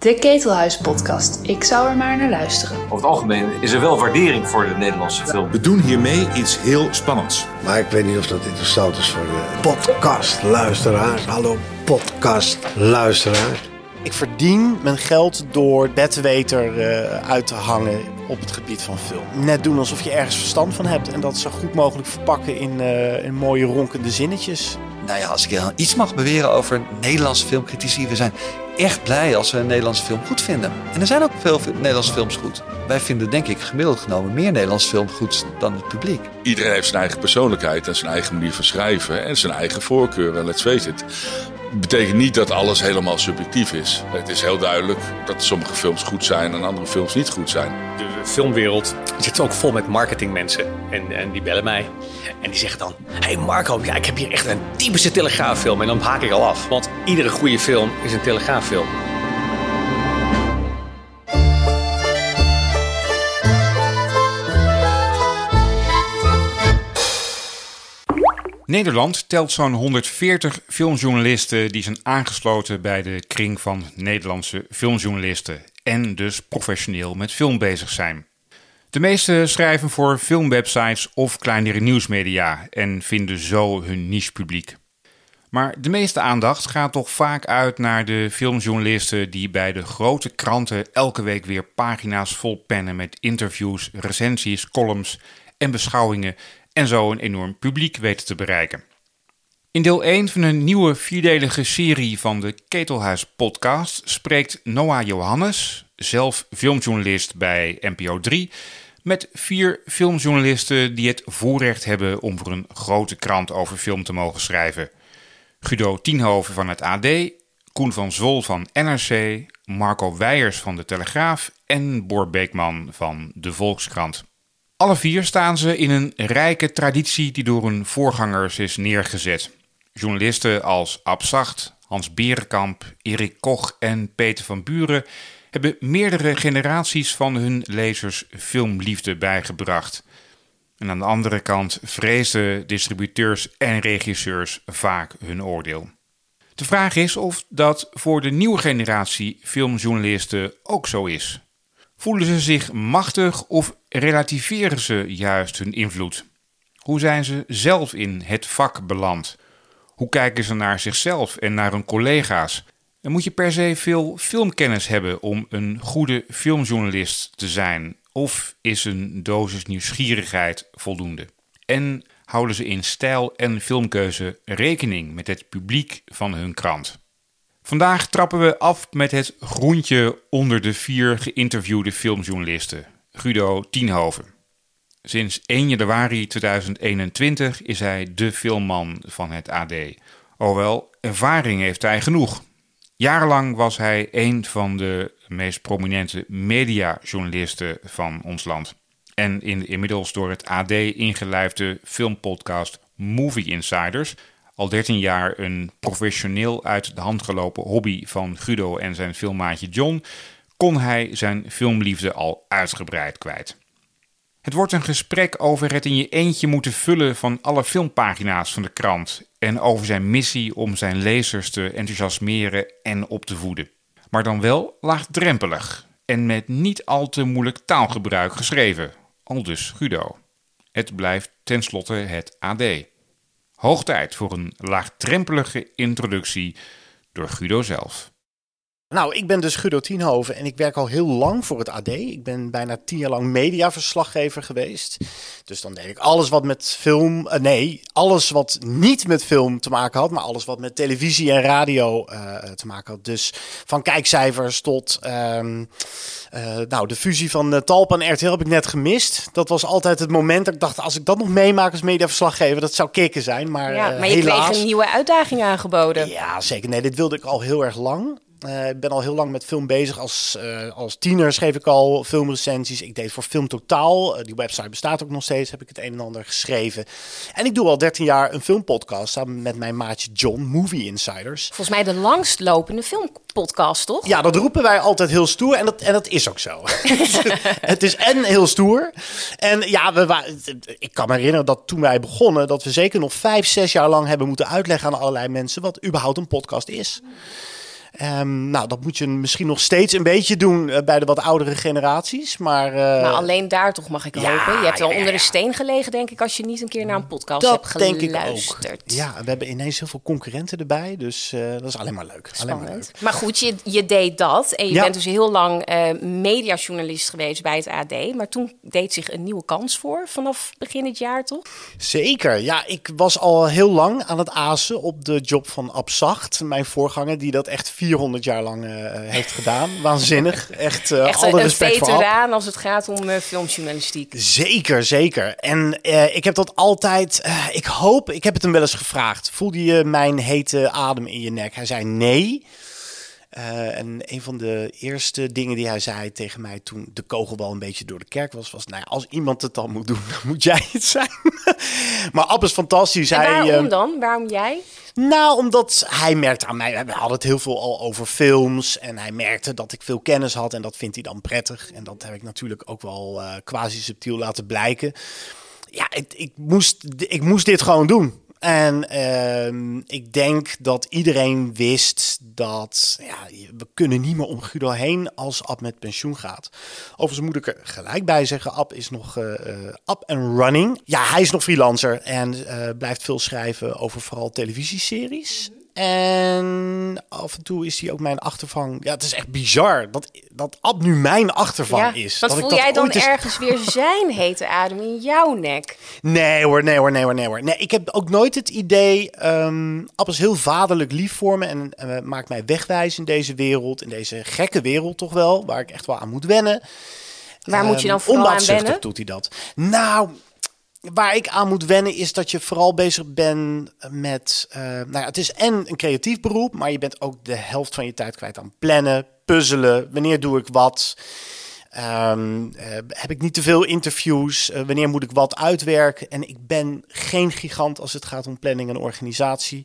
De Ketelhuis-podcast. Ik zou er maar naar luisteren. Over het algemeen is er wel waardering voor de Nederlandse film. We doen hiermee iets heel spannends. Maar ik weet niet of dat interessant is voor de podcastluisteraars. Hallo podcastluisteraars. Ik verdien mijn geld door bedweter uh, uit te hangen op het gebied van film. Net doen alsof je ergens verstand van hebt en dat zo goed mogelijk verpakken in, uh, in mooie ronkende zinnetjes. Nou ja, als ik iets mag beweren over Nederlandse filmcritici, we zijn echt blij als we een Nederlandse film goed vinden. En er zijn ook veel Nederlandse films goed. Wij vinden denk ik gemiddeld genomen meer Nederlandse film goed dan het publiek. Iedereen heeft zijn eigen persoonlijkheid en zijn eigen manier van schrijven en zijn eigen voorkeuren. Let's face it. Betekent niet dat alles helemaal subjectief is. Het is heel duidelijk dat sommige films goed zijn en andere films niet goed zijn. De filmwereld zit ook vol met marketingmensen. En, en die bellen mij. En die zeggen dan: Hey Marco, ik heb hier echt een typische Telegraaffilm. En dan haak ik al af. Want iedere goede film is een Telegraaffilm. Nederland telt zo'n 140 filmjournalisten die zijn aangesloten bij de kring van Nederlandse filmjournalisten en dus professioneel met film bezig zijn. De meeste schrijven voor filmwebsites of kleinere nieuwsmedia en vinden zo hun nichepubliek. Maar de meeste aandacht gaat toch vaak uit naar de filmjournalisten die bij de grote kranten elke week weer pagina's vol pennen met interviews, recensies, columns en beschouwingen en zo een enorm publiek weten te bereiken. In deel 1 van een nieuwe vierdelige serie van de Ketelhuis podcast spreekt Noah Johannes, zelf filmjournalist bij NPO 3, met vier filmjournalisten die het voorrecht hebben om voor een grote krant over film te mogen schrijven. Guido Tienhoven van het AD, Koen van Zwol van NRC, Marco Weijers van de Telegraaf en Boor Beekman van de Volkskrant. Alle vier staan ze in een rijke traditie die door hun voorgangers is neergezet. Journalisten als Abzacht, Hans Berenkamp, Erik Koch en Peter van Buren hebben meerdere generaties van hun lezers filmliefde bijgebracht. En aan de andere kant vreesden distributeurs en regisseurs vaak hun oordeel. De vraag is of dat voor de nieuwe generatie filmjournalisten ook zo is. Voelen ze zich machtig of relativeren ze juist hun invloed? Hoe zijn ze zelf in het vak beland? Hoe kijken ze naar zichzelf en naar hun collega's? En moet je per se veel filmkennis hebben om een goede filmjournalist te zijn? Of is een dosis nieuwsgierigheid voldoende? En houden ze in stijl en filmkeuze rekening met het publiek van hun krant? Vandaag trappen we af met het groentje onder de vier geïnterviewde filmjournalisten, Guido Tienhoven. Sinds 1 januari 2021 is hij de filmman van het AD. Hoewel, ervaring heeft hij genoeg. Jarenlang was hij een van de meest prominente mediajournalisten van ons land. En in de inmiddels door het AD ingelijfde filmpodcast Movie Insiders al 13 jaar een professioneel uit de hand gelopen hobby van Guido en zijn filmmaatje John, kon hij zijn filmliefde al uitgebreid kwijt. Het wordt een gesprek over het in je eentje moeten vullen van alle filmpagina's van de krant en over zijn missie om zijn lezers te enthousiasmeren en op te voeden. Maar dan wel laagdrempelig en met niet al te moeilijk taalgebruik geschreven, aldus Guido. Het blijft tenslotte het AD. Hoog tijd voor een laagdrempelige introductie door Guido zelf. Nou, ik ben dus Guido Tienhoven en ik werk al heel lang voor het AD. Ik ben bijna tien jaar lang mediaverslaggever geweest. Dus dan deed ik alles wat met film, uh, nee, alles wat niet met film te maken had, maar alles wat met televisie en radio uh, te maken had. Dus van kijkcijfers tot, um, uh, nou, de fusie van Talpa en RTL heb ik net gemist. Dat was altijd het moment dat ik dacht, als ik dat nog meemaak als mediaverslaggever, dat zou kicken zijn. Maar, ja, maar je helaas... kreeg een nieuwe uitdaging aangeboden. Ja, zeker. Nee, dit wilde ik al heel erg lang. Uh, ik ben al heel lang met film bezig. Als, uh, als tiener schreef ik al filmrecensies. Ik deed voor Film Totaal. Uh, die website bestaat ook nog steeds. Heb ik het een en ander geschreven. En ik doe al 13 jaar een filmpodcast samen met mijn maatje John, Movie Insiders. Volgens mij de langstlopende filmpodcast, toch? Ja, dat roepen wij altijd heel stoer. En dat, en dat is ook zo. het is en heel stoer. En ja, we, ik kan me herinneren dat toen wij begonnen... dat we zeker nog vijf, zes jaar lang hebben moeten uitleggen aan allerlei mensen... wat überhaupt een podcast is. Ehm, nou, dat moet je misschien nog steeds een beetje doen eh, bij de wat oudere generaties. Maar, eh, Maar alleen daar toch mag ik ja, hopen. Je hebt wel ja, onder de ja. steen gelegen, denk ik, als je niet een keer naar een podcast dat hebt denk ik ook. geluisterd. Ja, we hebben ineens heel veel concurrenten erbij. Dus eh, dat is alleen maar leuk. Alleen maar leuk. Maar goed, je, je deed dat. En je Ja. bent dus heel lang mediajournalist geweest bij het AD. Maar toen deed zich een nieuwe kans voor. Vanaf begin het jaar, toch? Zeker. Ja, ik was al heel lang aan het azen op de job van Abzacht. Mijn voorganger, die dat echt 400 jaar lang eh, heeft gedaan. Waanzinnig. Echt, eh Echt alle een, respect voor veteraan als het gaat om eh, filmjournalistiek. Zeker, zeker. En ik heb dat altijd. ik hoop, ik heb het hem wel eens gevraagd. Voelde je mijn hete adem in je nek? Hij zei nee. Eh, en een van de eerste dingen die hij zei tegen mij toen de kogelbal een beetje door de kerk was, was: Nou ja, als iemand het dan moet doen, dan moet jij het zijn. maar Ab is fantastisch. En hij, waarom eh, dan? Waarom jij? nou, omdat hij merkte aan mij, we hadden het heel veel al over films. En hij merkte dat ik veel kennis had en dat vindt hij dan prettig. En dat heb ik natuurlijk ook wel eh, quasi subtiel laten blijken. Ja, ik, ik, moest, ik moest dit gewoon doen. En ehm, ik denk dat iedereen wist dat ja, we kunnen niet meer om Guido heen als Ab met pensioen gaat. Overigens moet ik er gelijk bij zeggen, Ab is nog eh, up and running. Ja, hij is nog freelancer en eh, blijft veel schrijven over vooral televisieseries. En af en toe is hij ook mijn achtervang. Ja, het is echt bizar dat, dat Ab nu mijn achtervang is. Dat ik voel dat jij dan eens- ergens weer zijn hete adem in jouw nek? Nee hoor, nee hoor, nee hoor, nee hoor. Nee, ik heb ook nooit het idee... ehm Ab is heel vaderlijk lief voor me en eh, maakt mij wegwijs in deze wereld. In deze gekke wereld toch wel, waar ik echt wel aan moet wennen. Waar moet je dan Ehm, vooral aan wennen? doet hij dat. Nou, waar ik aan moet wennen is dat je vooral bezig bent met... eh, nou ja, het is en een creatief beroep, maar je bent ook de helft van je tijd kwijt aan plannen, puzzelen. Wanneer doe ik wat? Ehm, eh, heb ik niet te veel interviews? Eh, wanneer moet ik wat uitwerken? En ik ben geen gigant als het gaat om planning en organisatie.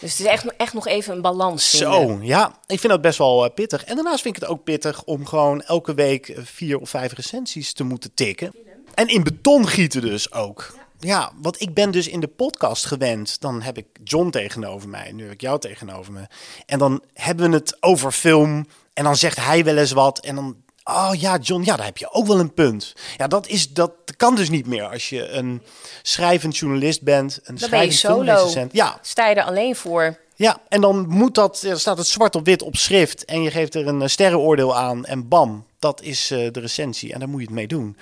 Dus het is echt, echt nog even een balans vinden. Zo, ja. Ik vind dat best wel pittig. En daarnaast vind ik het ook pittig om gewoon elke week vier of vijf recensies te moeten tikken. En in beton gieten dus ook. Ja, want ik ben dus in de podcast gewend. Dan heb ik John tegenover mij. Nu heb ik jou tegenover me. En dan hebben we het over film. En dan zegt hij wel eens wat. En dan, oh ja, John, ja, daar heb je ook wel een punt. Ja, dat, is, dat kan dus niet meer als je een schrijvend journalist bent. Een Dan ben je schrijvend solo. filmrecensent. Ja, Sta je er alleen voor? ja, en dan moet dat, er staat het zwart op wit op schrift en je geeft er een eh, sterrenoordeel aan en bam, dat is eh, de recensie en daar moet je het mee doen.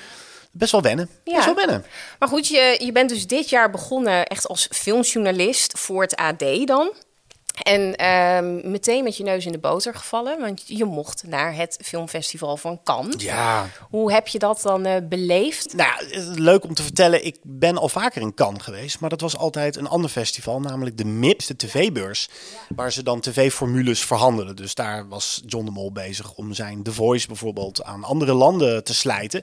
Best wel wennen. Ja. Best wel wennen. Maar goed, je, je bent dus dit jaar begonnen echt als filmjournalist voor het AD dan. En ehm, meteen met je neus in de boter gevallen, want je mocht naar het filmfestival van Cannes. Ja. Hoe heb je dat dan eh, beleefd? Nou, is leuk om te vertellen, ik ben al vaker in Cannes geweest, maar dat was altijd een ander festival, namelijk de MIPS, de tv-beurs, waar ze dan tv-formules verhandelen. Dus daar was John de Mol bezig om zijn The Voice bijvoorbeeld aan andere landen te slijten.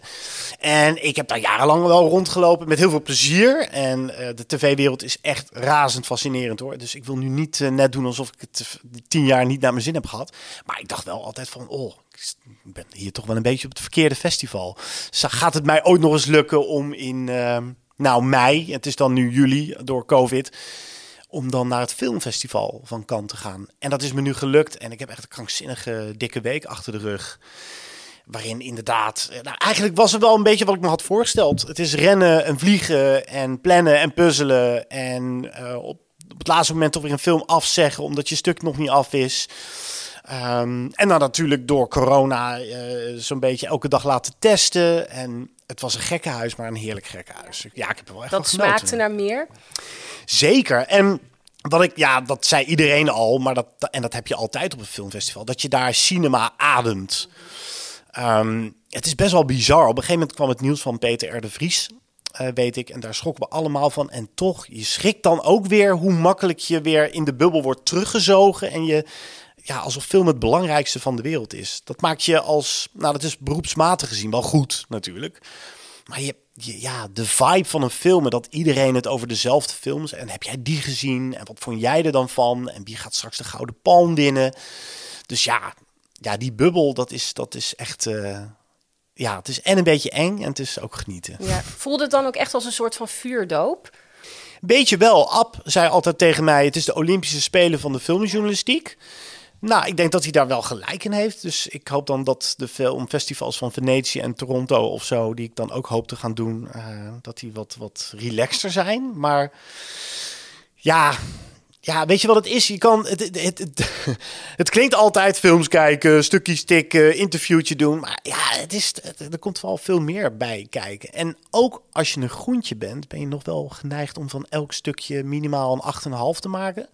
En ik heb daar jarenlang wel rondgelopen met heel veel plezier. En eh, de tv-wereld is echt razend fascinerend hoor. Dus ik wil nu niet eh, net doen alsof ik het tien jaar niet naar mijn zin heb gehad. Maar ik dacht wel altijd van, oh, ik ben hier toch wel een beetje op het verkeerde festival. Gaat het mij ooit nog eens lukken om in, eh, nou mei, het is dan nu juli door COVID, om dan naar het filmfestival van Cannes te gaan. En dat is me nu gelukt en ik heb echt een krankzinnige dikke week achter de rug. Waarin inderdaad, eh, nou, eigenlijk was het wel een beetje wat ik me had voorgesteld. Het is rennen en vliegen en plannen en puzzelen. En eh, op het laatste moment toch weer een film afzeggen omdat je stuk nog niet af is. Ehm, en dan natuurlijk door corona eh, zo'n beetje elke dag laten testen. En het was een gekkenhuis, maar een heerlijk gekkenhuis. Ja, ik heb er wel echt Dat smaakte naar meer. Zeker. En wat ik, ja, dat zei iedereen al, maar dat, en dat heb je altijd op een filmfestival, dat je daar cinema ademt. Ehm, het is best wel bizar. Op een gegeven moment kwam het nieuws van Peter R. de Vries, eh, weet ik, en daar schrokken we allemaal van. En toch, je schrikt dan ook weer hoe makkelijk je weer in de bubbel wordt teruggezogen en je ja, alsof film het belangrijkste van de wereld is. Dat maakt je als, nou, dat is beroepsmatig gezien wel goed natuurlijk. Maar je, je- ja, de vibe van een film, dat iedereen het over dezelfde films. En heb jij die gezien? En wat vond jij er dan van? En wie gaat straks de Gouden Palm winnen? Dus ja, ja die bubbel, dat is, dat is echt... eh, ja, het is en een beetje eng en het is ook genieten. Ja. Voelde het dan ook echt als een soort van vuurdoop? Beetje wel. Ab zei altijd tegen mij: het is de Olympische Spelen van de filmjournalistiek. Nou, ik denk dat hij daar wel gelijk in heeft. Dus ik hoop dan dat de filmfestivals van Venetië en Toronto of zo, die ik dan ook hoop te gaan doen, uh, dat die wat, wat relaxter zijn. Maar ja, ja, weet je wat het is? Je kan, het, het, het, het, klinkt altijd films kijken, stukjes tikken, interviewtje doen. Maar ja, het is, er komt wel veel meer bij kijken. En ook als je een groentje bent, ben je nog wel geneigd om van elk stukje minimaal een 8,5 te maken.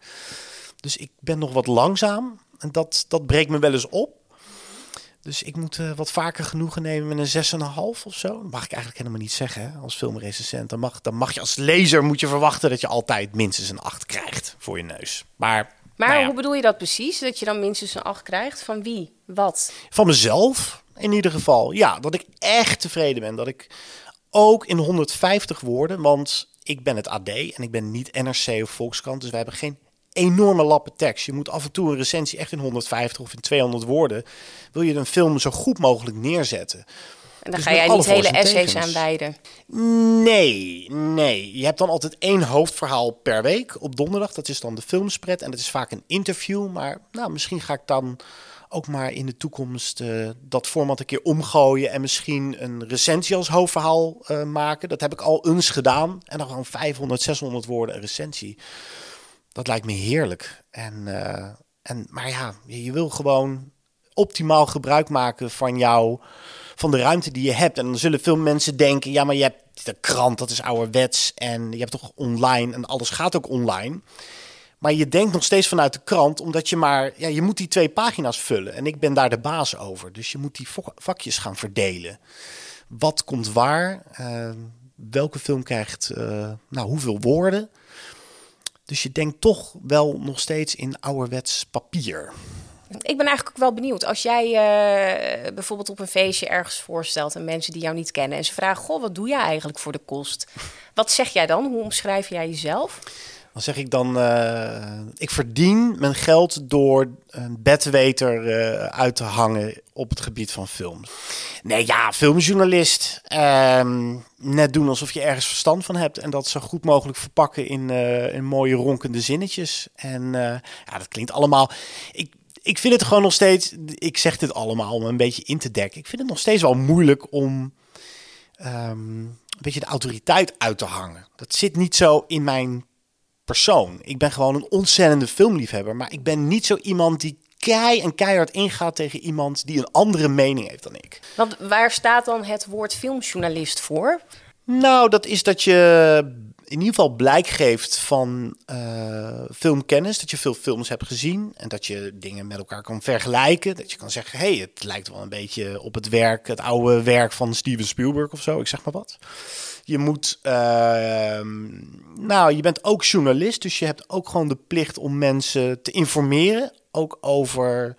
Dus ik ben nog wat langzaam. En dat, dat breekt me wel eens op. Dus ik moet uh, wat vaker genoegen nemen met een 6,5 of zo. Dat mag ik eigenlijk helemaal niet zeggen hè, als filmrecensent. Dan mag, dan mag je als lezer moet je verwachten dat je altijd minstens een 8 krijgt voor je neus. Maar, maar nou ja, hoe bedoel je dat precies? Dat je dan minstens een 8 krijgt? Van wie? Wat? van mezelf in ieder geval. Ja, dat ik echt tevreden ben. Dat ik ook in 150 woorden, want ik ben het AD en ik ben niet NRC of Volkskrant. Dus wij hebben geen enorme lappen tekst. Je moet af en toe een recensie echt in 150 of in 200 woorden. Wil je een film zo goed mogelijk neerzetten. En dan Dus ga jij niet hele essays tegens. aan wijden. Nee, nee. Je hebt dan altijd één hoofdverhaal per week op donderdag. Dat is dan de filmspread. En dat is vaak een interview. Maar nou, misschien ga ik dan ook maar in de toekomst eh, dat format een keer omgooien. En misschien een recensie als hoofdverhaal eh, maken. Dat heb ik al eens gedaan. En dan gewoon 500, 600 woorden een recensie. Dat lijkt me heerlijk. En, eh, en, maar ja, je, wil gewoon optimaal gebruik maken van jou, van de ruimte die je hebt. En dan zullen veel mensen denken, ja, maar je hebt de krant, dat is ouderwets. En je hebt toch online en alles gaat ook online. Maar je denkt nog steeds vanuit de krant, omdat je maar, ja, je moet die twee pagina's vullen. En ik ben daar de baas over. Dus je moet die vakjes gaan verdelen. Wat komt waar? Eh, welke film krijgt, eh, nou, hoeveel woorden? Dus je denkt toch wel nog steeds in ouderwets papier. Ik ben eigenlijk ook wel benieuwd. Als jij eh, bijvoorbeeld op een feestje ergens voorstelt en mensen die jou niet kennen en ze vragen: Goh, wat doe jij eigenlijk voor de kost? Wat zeg jij dan? Hoe omschrijf jij jezelf? Dan zeg ik dan, eh, ik verdien mijn geld door een bedweter eh, uit te hangen op het gebied van film. Nee, ja, filmjournalist. Ehm, net doen alsof je ergens verstand van hebt en dat zo goed mogelijk verpakken in, eh, in mooie ronkende zinnetjes. En ja, dat klinkt allemaal. Ik, ik vind het gewoon nog steeds. Ik zeg dit allemaal om een beetje in te dekken. Ik vind het nog steeds wel moeilijk om ehm, een beetje de autoriteit uit te hangen. Dat zit niet zo in mijn persoon. Ik ben gewoon een ontzettende filmliefhebber, maar ik ben niet zo iemand die kei en keihard ingaat tegen iemand die een andere mening heeft dan ik. Want waar staat dan het woord filmjournalist voor? Nou, dat is dat je in ieder geval blijk geeft van eh, filmkennis. Dat je veel films hebt gezien en dat je dingen met elkaar kan vergelijken. Dat je kan zeggen, hey, het lijkt wel een beetje op het werk, het oude werk van Steven Spielberg of zo. Ik zeg maar wat. Je moet, ehm, nou, je bent ook journalist, dus je hebt ook gewoon de plicht om mensen te informeren. Ook over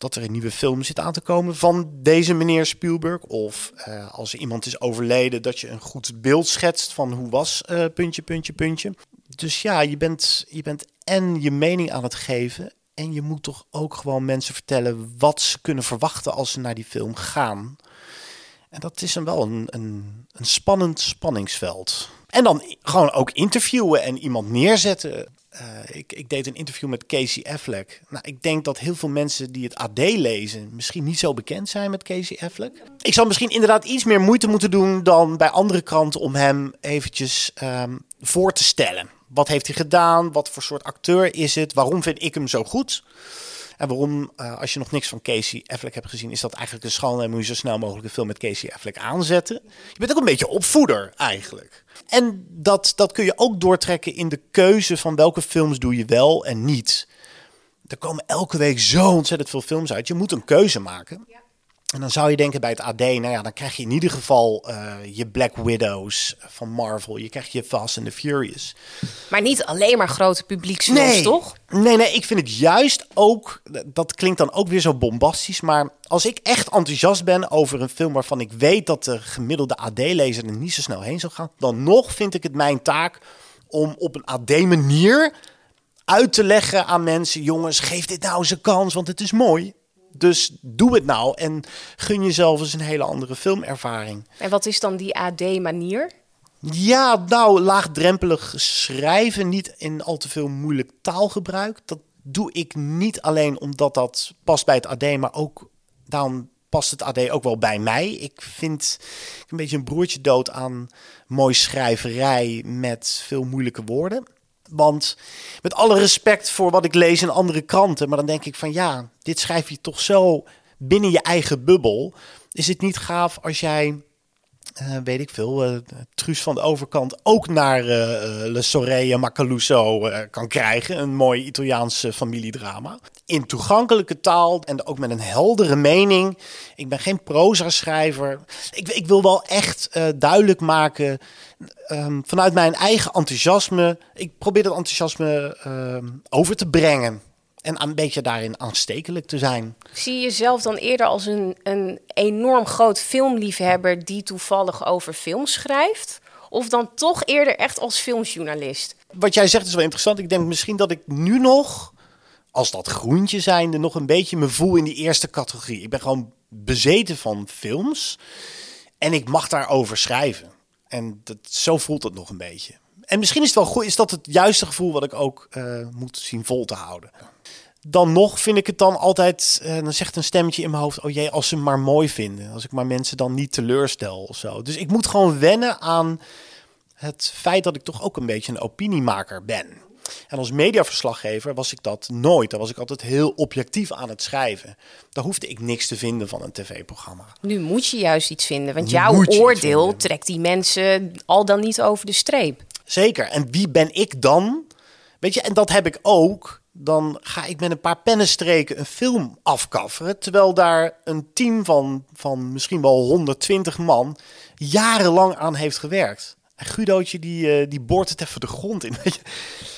dat er een nieuwe film zit aan te komen van deze meneer Spielberg. Of eh, als er iemand is overleden, dat je een goed beeld schetst van hoe was eh, puntje, puntje, puntje. Dus ja, je bent, je bent en je mening aan het geven. En je moet toch ook gewoon mensen vertellen wat ze kunnen verwachten als ze naar die film gaan. En dat is dan wel een, een, spannend spanningsveld. En dan gewoon ook interviewen en iemand neerzetten. Eh, ik, ik deed een interview met Casey Affleck. Nou, ik denk dat heel veel mensen die het AD lezen misschien niet zo bekend zijn met Casey Affleck. Ik zal misschien inderdaad iets meer moeite moeten doen dan bij andere kranten om hem eventjes ehm, voor te stellen. Wat heeft hij gedaan? Wat voor soort acteur is het? Waarom vind ik hem zo goed? En waarom, eh, als je nog niks van Casey Affleck hebt gezien, is dat eigenlijk een schande en moet je zo snel mogelijk een film met Casey Affleck aanzetten. Je bent ook een beetje opvoeder eigenlijk. En dat, dat kun je ook doortrekken in de keuze van welke films doe je wel en niet. Er komen elke week zo ontzettend veel films uit. Je moet een keuze maken. En dan zou je denken bij het AD, nou ja, dan krijg je in ieder geval eh, je Black Widows van Marvel. Je krijgt je Fast and the Furious. Maar niet alleen maar grote publieksfilms, toch? Nee, nee, ik vind het juist ook, dat klinkt dan ook weer zo bombastisch, maar als ik echt enthousiast ben over een film waarvan ik weet dat de gemiddelde AD-lezer er niet zo snel heen zal gaan, dan nog vind ik het mijn taak om op een AD-manier uit te leggen aan mensen, jongens, geef dit nou eens een kans, want het is mooi. Dus doe het nou en gun jezelf eens een hele andere filmervaring. En wat is dan die AD-manier? Ja, nou, laagdrempelig schrijven, niet in al te veel moeilijk taalgebruik. Dat, doe ik niet alleen omdat dat past bij het AD, maar ook daarom past het AD ook wel bij mij. Ik vind een beetje een broertje dood aan mooi schrijverij met veel moeilijke woorden. Want met alle respect voor wat ik lees in andere kranten, maar dan denk ik van ja, dit schrijf je toch zo binnen je eigen bubbel. Is het niet gaaf als jij uh, weet ik veel, uh, Truus van de overkant ook naar uh, Le Soleil Macaluso kan krijgen. Een mooi Italiaans familiedrama. In toegankelijke taal en ook met een heldere mening. Ik ben geen proza-schrijver. Ik, ik, wil wel echt duidelijk maken um, vanuit mijn eigen enthousiasme. Ik probeer dat enthousiasme ehm, over te brengen en een beetje daarin aanstekelijk te zijn. Zie je jezelf dan eerder als een, een enorm groot filmliefhebber die toevallig over film schrijft? Of dan toch eerder echt als filmjournalist? Wat jij zegt is wel interessant. Ik denk misschien dat ik nu nog, als dat groentje zijnde, nog een beetje me voel in die eerste categorie. Ik ben gewoon bezeten van films en ik mag daarover schrijven. En dat, zo voelt het nog een beetje. En misschien is het wel goed, is dat het juiste gevoel wat ik ook uh, moet zien vol te houden dan nog vind ik het dan altijd, uh, dan zegt een stemmetje in mijn hoofd, oh jee, als ze maar mooi vinden. Als ik maar mensen dan niet teleurstel of zo. Dus ik moet gewoon wennen aan het feit dat ik toch ook een beetje een opiniemaker ben. En als mediaverslaggever was ik dat nooit. Daar was ik altijd heel objectief aan het schrijven. Daar hoefde ik niks te vinden van een tv-programma. Nu moet je juist iets vinden, want jouw oordeel trekt die mensen al dan niet over de streep. Zeker. En wie ben ik dan? Weet je, en dat heb ik ook dan ga ik met een paar pennenstreken een film afkafferen. Terwijl daar een team van, van misschien wel 120 man jarenlang aan heeft gewerkt. En Gudootje die, uh, die boort het even de grond in.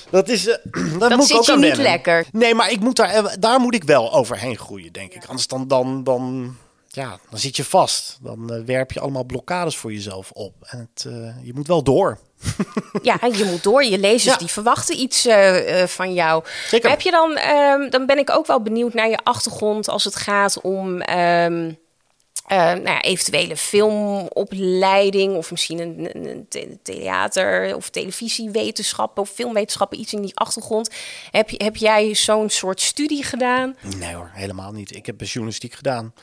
Dat is. Uh, dat, dat moet zit ook je aan niet wennen. lekker. Nee, maar ik moet daar, eh, daar moet ik wel overheen groeien, denk ik. Anders dan, dan, dan, ja, dan zit je vast. Dan uh, werp je allemaal blokkades voor jezelf op. En het, je moet wel door. Ja, je moet door. Je lezers Ja. die verwachten iets eh, eh, van jou. Zeker. Heb je dan, ehm, dan ben ik ook wel benieuwd naar je achtergrond als het gaat om ehm, eh, nou ja, eventuele filmopleiding of misschien een, een- een the- theater of televisiewetenschappen of filmwetenschappen, iets in die achtergrond. Heb, heb jij zo'n soort studie gedaan? Nee hoor, helemaal niet. Ik heb journalistiek gedaan.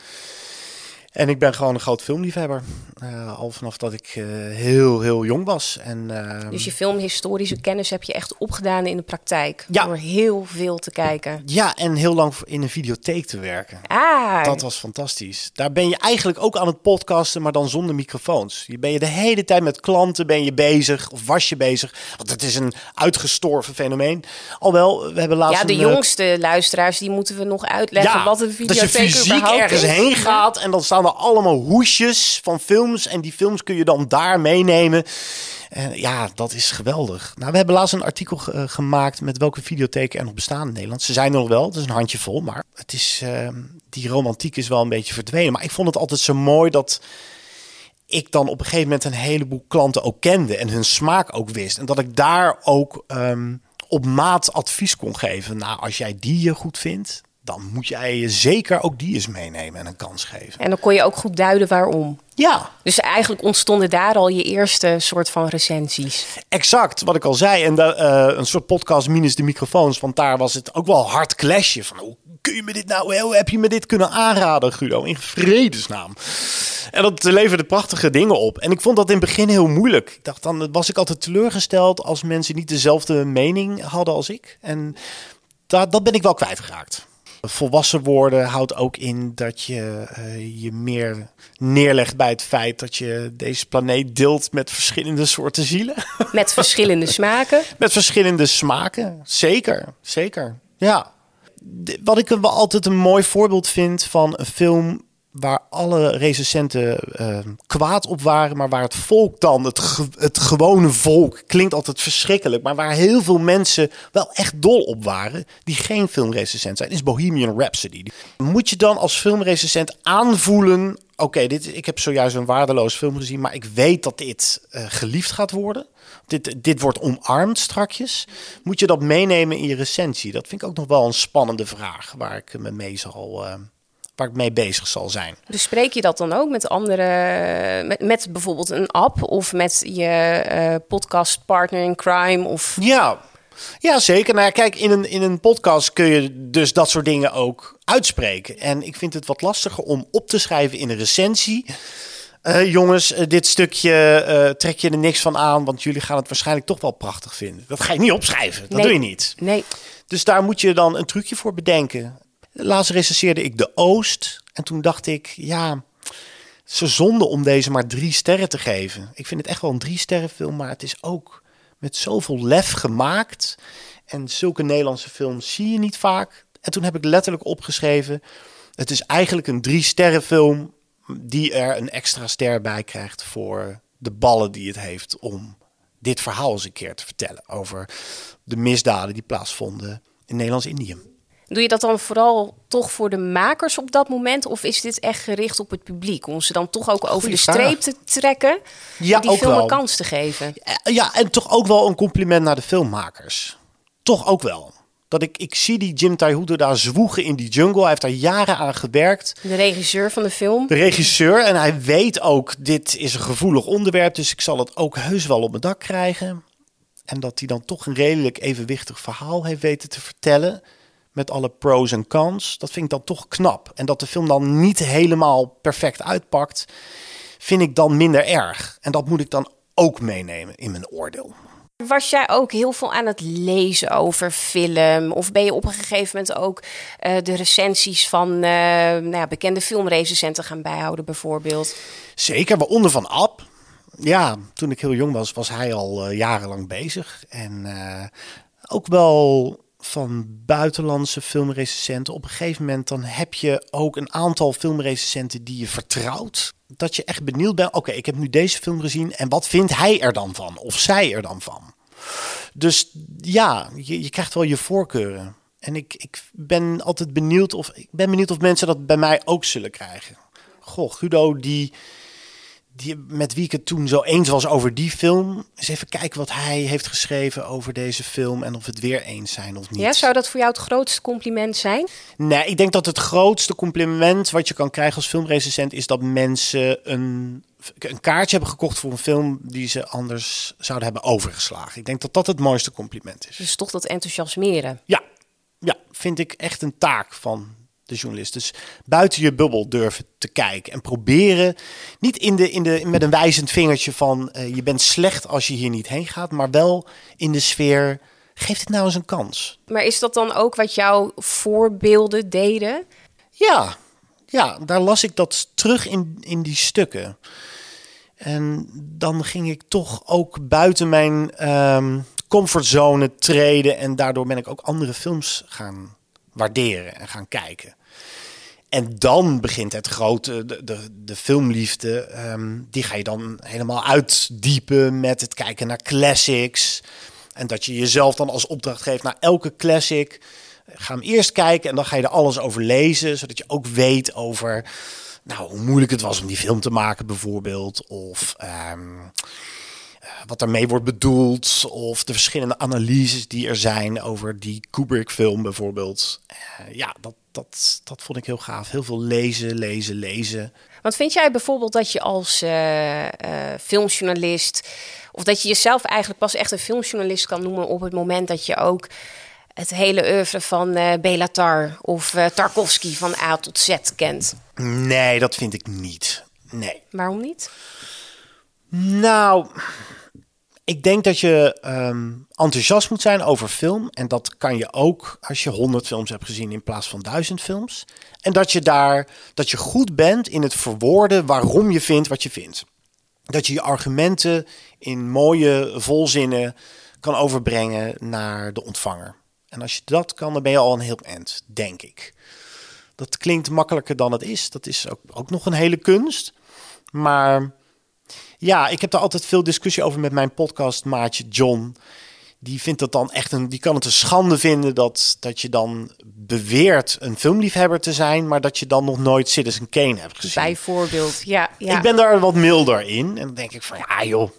En ik ben gewoon een groot filmliefhebber. Eh, al vanaf dat ik eh, heel, heel jong was. En, eh, Dus je filmhistorische kennis heb je echt opgedaan in de praktijk. Ja. Door heel veel te kijken. Ja, en heel lang in een videotheek te werken. Ah, Dat was fantastisch. Daar ben je eigenlijk ook aan het podcasten, maar dan zonder microfoons. Je ben je de hele tijd met klanten ben je bezig of was je bezig. Want het is een uitgestorven fenomeen. Alhoewel, we hebben laatst ja, de een, eh, jongste luisteraars, die moeten we nog uitleggen wat een dat videotheek je fysiek ergens is. heen gaat en dan staan er allemaal hoesjes van films en die films kun je dan daar meenemen. En ja, dat is geweldig. Nou, we hebben laatst een artikel eh, gemaakt met welke videotheken er nog bestaan in Nederland. Ze zijn er nog wel, het is een handjevol, maar het is, eh, die romantiek is wel een beetje verdwenen. Maar ik vond het altijd zo mooi dat ik dan op een gegeven moment een heleboel klanten ook kende en hun smaak ook wist. En dat ik daar ook ehm, op maat advies kon geven. Nou, als jij die je goed vindt, dan moet jij zeker ook die eens meenemen en een kans geven. En dan kon je ook goed duiden waarom. Ja, Dus eigenlijk ontstonden daar al je eerste soort van recensies. exact wat ik al zei. En eh, een soort podcast minus de microfoons, want daar was het ook wel hard clashen. Van hoe kun je me dit nou, hoe heb je me dit kunnen aanraden, Guido? In vredesnaam. En dat leverde prachtige dingen op. En ik vond dat in het begin heel moeilijk. Ik dacht, dan was ik altijd teleurgesteld als mensen niet dezelfde mening hadden als ik. En dat, dat ben ik wel kwijtgeraakt. Volwassen worden houdt ook in dat je eh, je meer neerlegt bij het feit dat je deze planeet deelt met verschillende soorten zielen. Met verschillende smaken. Met verschillende smaken. Zeker, zeker. Ja. Wat ik wel altijd een mooi voorbeeld vind van een film waar alle recensenten eh, kwaad op waren, maar waar het volk dan, het, het gewone volk, klinkt altijd verschrikkelijk, maar waar heel veel mensen wel echt dol op waren, die geen filmrecensent zijn, is Bohemian Rhapsody. Moet je dan als filmrecensent aanvoelen, oké, dit ik heb zojuist een waardeloos film gezien, maar ik weet dat dit eh, geliefd gaat worden. Dit, dit wordt omarmd strakjes. Moet je dat meenemen in je recensie? Dat vind ik ook nog wel een spannende vraag waar ik me mee zal, eh, waar ik mee bezig zal zijn. Bespreek je dat dan ook met andere, met, met bijvoorbeeld een app of met je eh, podcastpartner in crime? Of Ja, Ja, zeker. Nou ja, kijk, in een, in een podcast kun je dus dat soort dingen ook uitspreken. En ik vind het wat lastiger om op te schrijven in een recensie. Eh, jongens, eh, dit stukje trek je er niks van aan, want jullie gaan het waarschijnlijk toch wel prachtig vinden. Dat ga je niet opschrijven, dat Nee. doe je niet. Nee. Dus daar moet je dan een trucje voor bedenken. Laatst recenseerde ik De Oost. En toen dacht ik, ja, ze zonde om deze maar drie sterren te geven. Ik vind het echt wel een drie sterren film, maar het is ook met zoveel lef gemaakt. En zulke Nederlandse films zie je niet vaak. En toen heb ik letterlijk opgeschreven, het is eigenlijk een drie sterren film die er een extra ster bij krijgt voor de ballen die het heeft om dit verhaal eens een keer te vertellen over de misdaden die plaatsvonden in Nederlands-Indië. Doe je dat dan vooral toch voor de makers op dat moment? Of is dit echt gericht op het publiek? Om ze dan toch ook over Goeie de vraag. streep te trekken? Ja, die ook film wel. een kans te geven? Eh, Ja, en toch ook wel een compliment naar de filmmakers. Toch ook wel. Dat ik, ik zie die Jim Taihudo daar zwoegen in die jungle. Hij heeft daar jaren aan gewerkt. De regisseur van de film? De regisseur. En hij weet ook, dit is een gevoelig onderwerp. Dus ik zal het ook heus wel op mijn dak krijgen. En dat hij dan toch een redelijk evenwichtig verhaal heeft weten te vertellen. Met alle pros en cons. Dat vind ik dan toch knap. En dat de film dan niet helemaal perfect uitpakt. Vind ik dan minder erg. En dat moet ik dan ook meenemen in mijn oordeel. Was jij ook heel veel aan het lezen over film? Of ben je op een gegeven moment ook eh, de recensies van eh, nou ja, bekende filmrecensenten gaan bijhouden, bijvoorbeeld? Zeker, waaronder van Ab. Ja, toen ik heel jong was, was hij al eh, jarenlang bezig. En ook wel van buitenlandse filmrecensenten. Op een gegeven moment dan heb je ook een aantal filmrecensenten die je vertrouwt. Dat je echt benieuwd bent. Oké, ik heb nu deze film gezien en wat vindt hij er dan van? Of zij er dan van? Dus ja, je, je krijgt wel je voorkeuren. En ik, ik ben altijd benieuwd of ik ben benieuwd of mensen dat bij mij ook zullen krijgen. Goh, Guido, die, die, met wie ik het toen zo eens was over die film. Eens even kijken wat hij heeft geschreven over deze film en of we het weer eens zijn of niet. Ja, zou dat voor jou het grootste compliment zijn? Nee, ik denk dat het grootste compliment wat je kan krijgen als filmrecensent is dat mensen een, een kaartje hebben gekocht voor een film die ze anders zouden hebben overgeslagen. Ik denk dat dat het mooiste compliment is. Dus toch dat enthousiasmeren. Ja, ja, vind ik echt een taak van de journalist. Dus buiten je bubbel durven te kijken en proberen niet in de, in de, met een wijzend vingertje van eh, je bent slecht als je hier niet heen gaat, maar wel in de sfeer geef het nou eens een kans. Maar is dat dan ook wat jouw voorbeelden deden? Ja, ja, daar las ik dat terug in, in die stukken. En dan ging ik toch ook buiten mijn ehm, comfortzone treden. En daardoor ben ik ook andere films gaan waarderen en gaan kijken. En dan begint het grote, de, de, de filmliefde. ehm, die ga je dan helemaal uitdiepen met het kijken naar classics. En dat je jezelf dan als opdracht geeft naar elke classic. Ga hem eerst kijken en dan ga je er alles over lezen. Zodat je ook weet over nou, hoe moeilijk het was om die film te maken bijvoorbeeld. Of ehm, eh, wat ermee wordt bedoeld. Of de verschillende analyses die er zijn over die Kubrick-film bijvoorbeeld. Eh, ja, dat, dat, dat vond ik heel gaaf. Heel veel lezen, lezen, lezen. Want vind jij bijvoorbeeld dat je als eh, filmjournalist, of dat je jezelf eigenlijk pas echt een filmjournalist kan noemen op het moment dat je ook het hele oeuvre van eh Belatar of Tarkovsky van A tot Z kent? Nee, dat vind ik niet. Nee. Waarom niet? Nou, ik denk dat je ehm, enthousiast moet zijn over film. En dat kan je ook als je 100 films hebt gezien in plaats van 1000 films. En dat je daar dat je goed bent in het verwoorden waarom je vindt wat je vindt. Dat je je argumenten in mooie volzinnen kan overbrengen naar de ontvanger. En als je dat kan, dan ben je al een heel eind, denk ik. Dat klinkt makkelijker dan het is. Dat is ook, ook nog een hele kunst. Maar ja, ik heb daar altijd veel discussie over met mijn podcastmaatje John. Die vindt dat dan echt een, die kan het een schande vinden dat, dat je dan beweert een filmliefhebber te zijn, maar dat je dan nog nooit Citizen Kane hebt gezien. Bijvoorbeeld, ja. ja. Ik ben daar wat milder in. En dan denk ik van ja joh,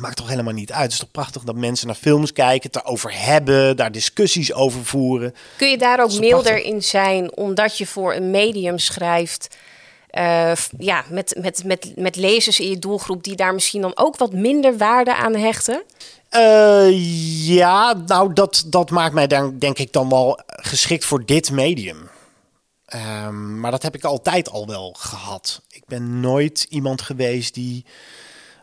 maakt toch helemaal niet uit. Het is toch prachtig dat mensen naar films kijken, het erover hebben, daar discussies over voeren. Kun je daar ook milder prachtig. in zijn omdat je voor een medium schrijft eh, ja, met, met, met, met lezers in je doelgroep die daar misschien dan ook wat minder waarde aan hechten? Eh, ja, nou, dat, dat maakt mij dan, denk ik dan wel geschikt voor dit medium. Ehm, maar dat heb ik altijd al wel gehad. Ik ben nooit iemand geweest die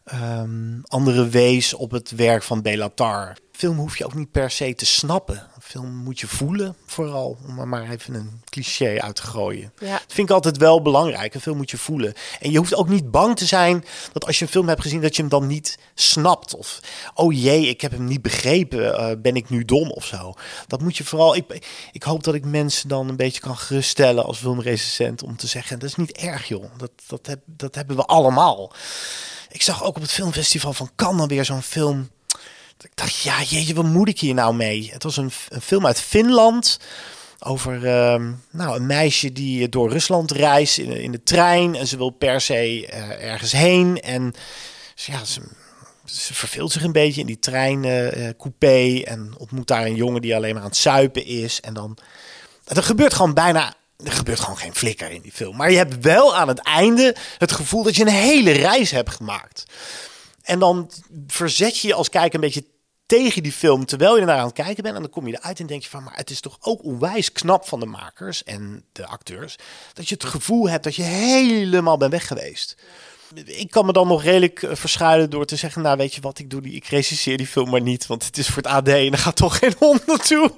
ehm anderen wees op het werk van Belatar. Film hoef je ook niet per se te snappen. Film moet je voelen, vooral. Om maar even een cliché uit te gooien. Ja. Dat vind ik altijd wel belangrijk. Een film moet je voelen. En je hoeft ook niet bang te zijn dat als je een film hebt gezien, dat je hem dan niet snapt. Of, oh jee, ik heb hem niet begrepen. eh, ben ik nu dom of zo? Dat moet je vooral. Ik, ik hoop dat ik mensen dan een beetje kan geruststellen als filmrecensent. Om te zeggen: dat is niet erg, joh. Dat, dat, heb, dat hebben we allemaal. Ik zag ook op het filmfestival van Cannes dan weer zo'n film. Ik dacht, ja, jeetje, wat moet ik hier nou mee? Het was een, een film uit Finland over ehm, nou, een meisje die door Rusland reist in, in de trein. En ze wil per se eh, ergens heen. En ja, ze, verveelt zich een beetje in die trein eh, eh, coupé. En ontmoet daar een jongen die alleen maar aan het zuipen is. En dan... Er gebeurt gewoon bijna... Er gebeurt gewoon geen flikker in die film. Maar je hebt wel aan het einde het gevoel dat je een hele reis hebt gemaakt. En dan verzet je als kijker een beetje tegen die film terwijl je er naar aan het kijken bent. En dan kom je eruit en denk je van, maar het is toch ook onwijs knap van de makers en de acteurs. Dat je het gevoel hebt dat je helemaal bent weg geweest. Ik kan me dan nog redelijk eh, verschuilen door te zeggen, nou weet je wat, ik doe die, ik recenseer die film maar niet. Want het is voor het AD en er gaat toch geen hond naartoe.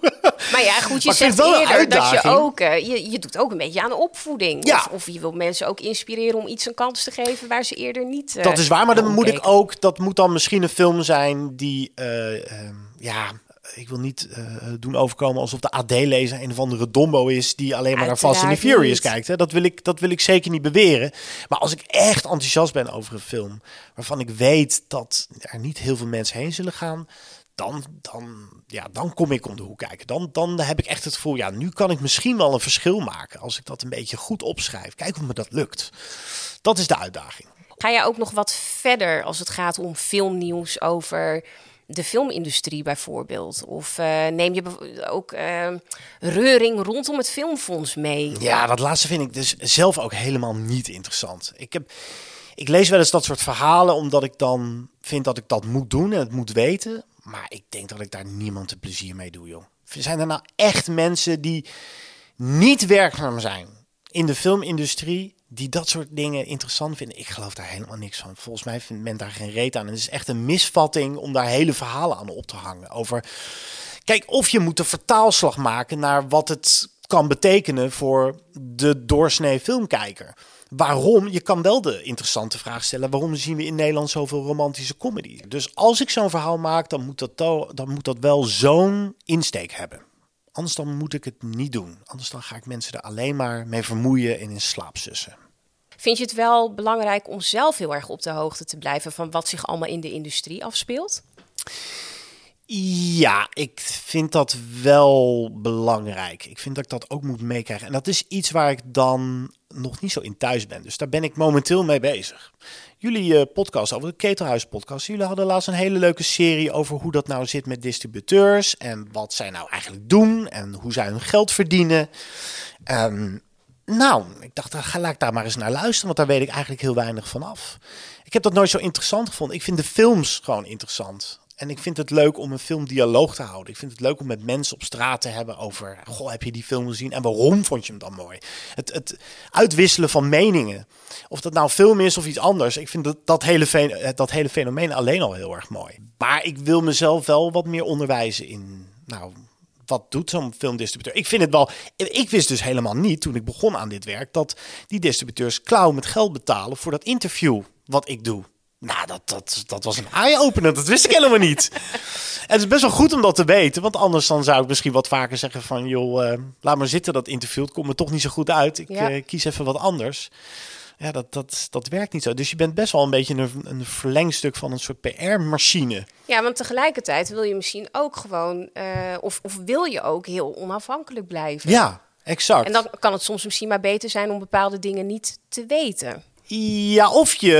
Maar ja, goed, je zegt eerder dat je ook... eh, je, je doet ook een beetje aan opvoeding. Ja. Of, of je wil mensen ook inspireren om iets een kans te geven... waar ze eerder niet... eh, Dat is waar, maar dan moet ik ook. Dat moet dan misschien een film zijn die. eh, ehm, ja, ik wil niet eh, doen overkomen alsof de AD-lezer een of andere dombo is. die alleen maar naar Fast and Furious kijkt. Hè. Dat, wil ik, dat wil ik zeker niet beweren. Maar als ik echt enthousiast ben over een film. waarvan ik weet dat er niet heel veel mensen heen zullen gaan. Dan, dan, ja, dan kom ik om de hoek kijken. Dan, dan heb ik echt het gevoel, ja, nu kan ik misschien wel een verschil maken. Als ik dat een beetje goed opschrijf. Kijk of me dat lukt. Dat is de uitdaging. Ga jij ook nog wat verder als het gaat om filmnieuws over de filmindustrie bijvoorbeeld? Of eh, neem je ook eh, reuring rondom het filmfonds mee? Ja, dat laatste vind ik dus zelf ook helemaal niet interessant. Ik, heb, ik lees wel eens dat soort verhalen omdat ik dan vind dat ik dat moet doen en het moet weten. Maar ik denk dat ik daar niemand een plezier mee doe, joh. Zijn er nou echt mensen die niet werkzaam zijn in de filmindustrie, die dat soort dingen interessant vinden? Ik geloof daar helemaal niks van. Volgens mij vindt men daar geen reet aan. En het is echt een misvatting om daar hele verhalen aan op te hangen. Over Kijk, of je moet de vertaalslag maken naar wat het kan betekenen voor de doorsnee filmkijker. Waarom? Je kan wel de interessante vraag stellen: waarom zien we in Nederland zoveel romantische comedy? Dus als ik zo'n verhaal maak, dan moet dat, dan moet dat wel zo'n insteek hebben. Anders dan moet ik het niet doen. Anders dan ga ik mensen er alleen maar mee vermoeien en in slaap sussen. Vind je het wel belangrijk om zelf heel erg op de hoogte te blijven van wat zich allemaal in de industrie afspeelt? Ja, ik vind dat wel belangrijk. Ik vind dat ik dat ook moet meekrijgen. En dat is iets waar ik dan nog niet zo in thuis ben. Dus daar ben ik momenteel mee bezig. Jullie eh, podcast over de Ketelhuis podcast. Jullie hadden laatst een hele leuke serie over hoe dat nou zit met distributeurs. En wat zij nou eigenlijk doen. En hoe zij hun geld verdienen. Ehm, nou, ik dacht, ga laat ik daar maar eens naar luisteren. Want daar weet ik eigenlijk heel weinig van af. Ik heb dat nooit zo interessant gevonden. Ik vind de films gewoon interessant. En ik vind het leuk om een filmdialoog te houden. Ik vind het leuk om met mensen op straat te hebben over... Goh, heb je die film gezien en waarom vond je hem dan mooi? Het, het uitwisselen van meningen. Of dat nou film is of iets anders. Ik vind dat, dat, hele, fe- dat hele fenomeen alleen al heel erg mooi. Maar ik wil mezelf wel wat meer onderwijzen in... Nou, wat doet zo'n filmdistributeur? Ik vind het wel. Ik wist dus helemaal niet toen ik begon aan dit werk dat die distributeurs klauw met geld betalen voor dat interview wat ik doe. Nou, dat, dat, dat was een eye-opener. Dat wist ik helemaal niet. En het is best wel goed om dat te weten. Want anders dan zou ik misschien wat vaker zeggen van... joh, eh, laat maar zitten dat interview. Het komt me toch niet zo goed uit. Ik Ja. eh, kies even wat anders. Ja, dat, dat, dat werkt niet zo. Dus je bent best wel een beetje een, een verlengstuk van een soort PR-machine. Ja, want tegelijkertijd wil je misschien ook gewoon, eh, of, of wil je ook heel onafhankelijk blijven. Ja, exact. En dan kan het soms misschien maar beter zijn om bepaalde dingen niet te weten. Ja, of je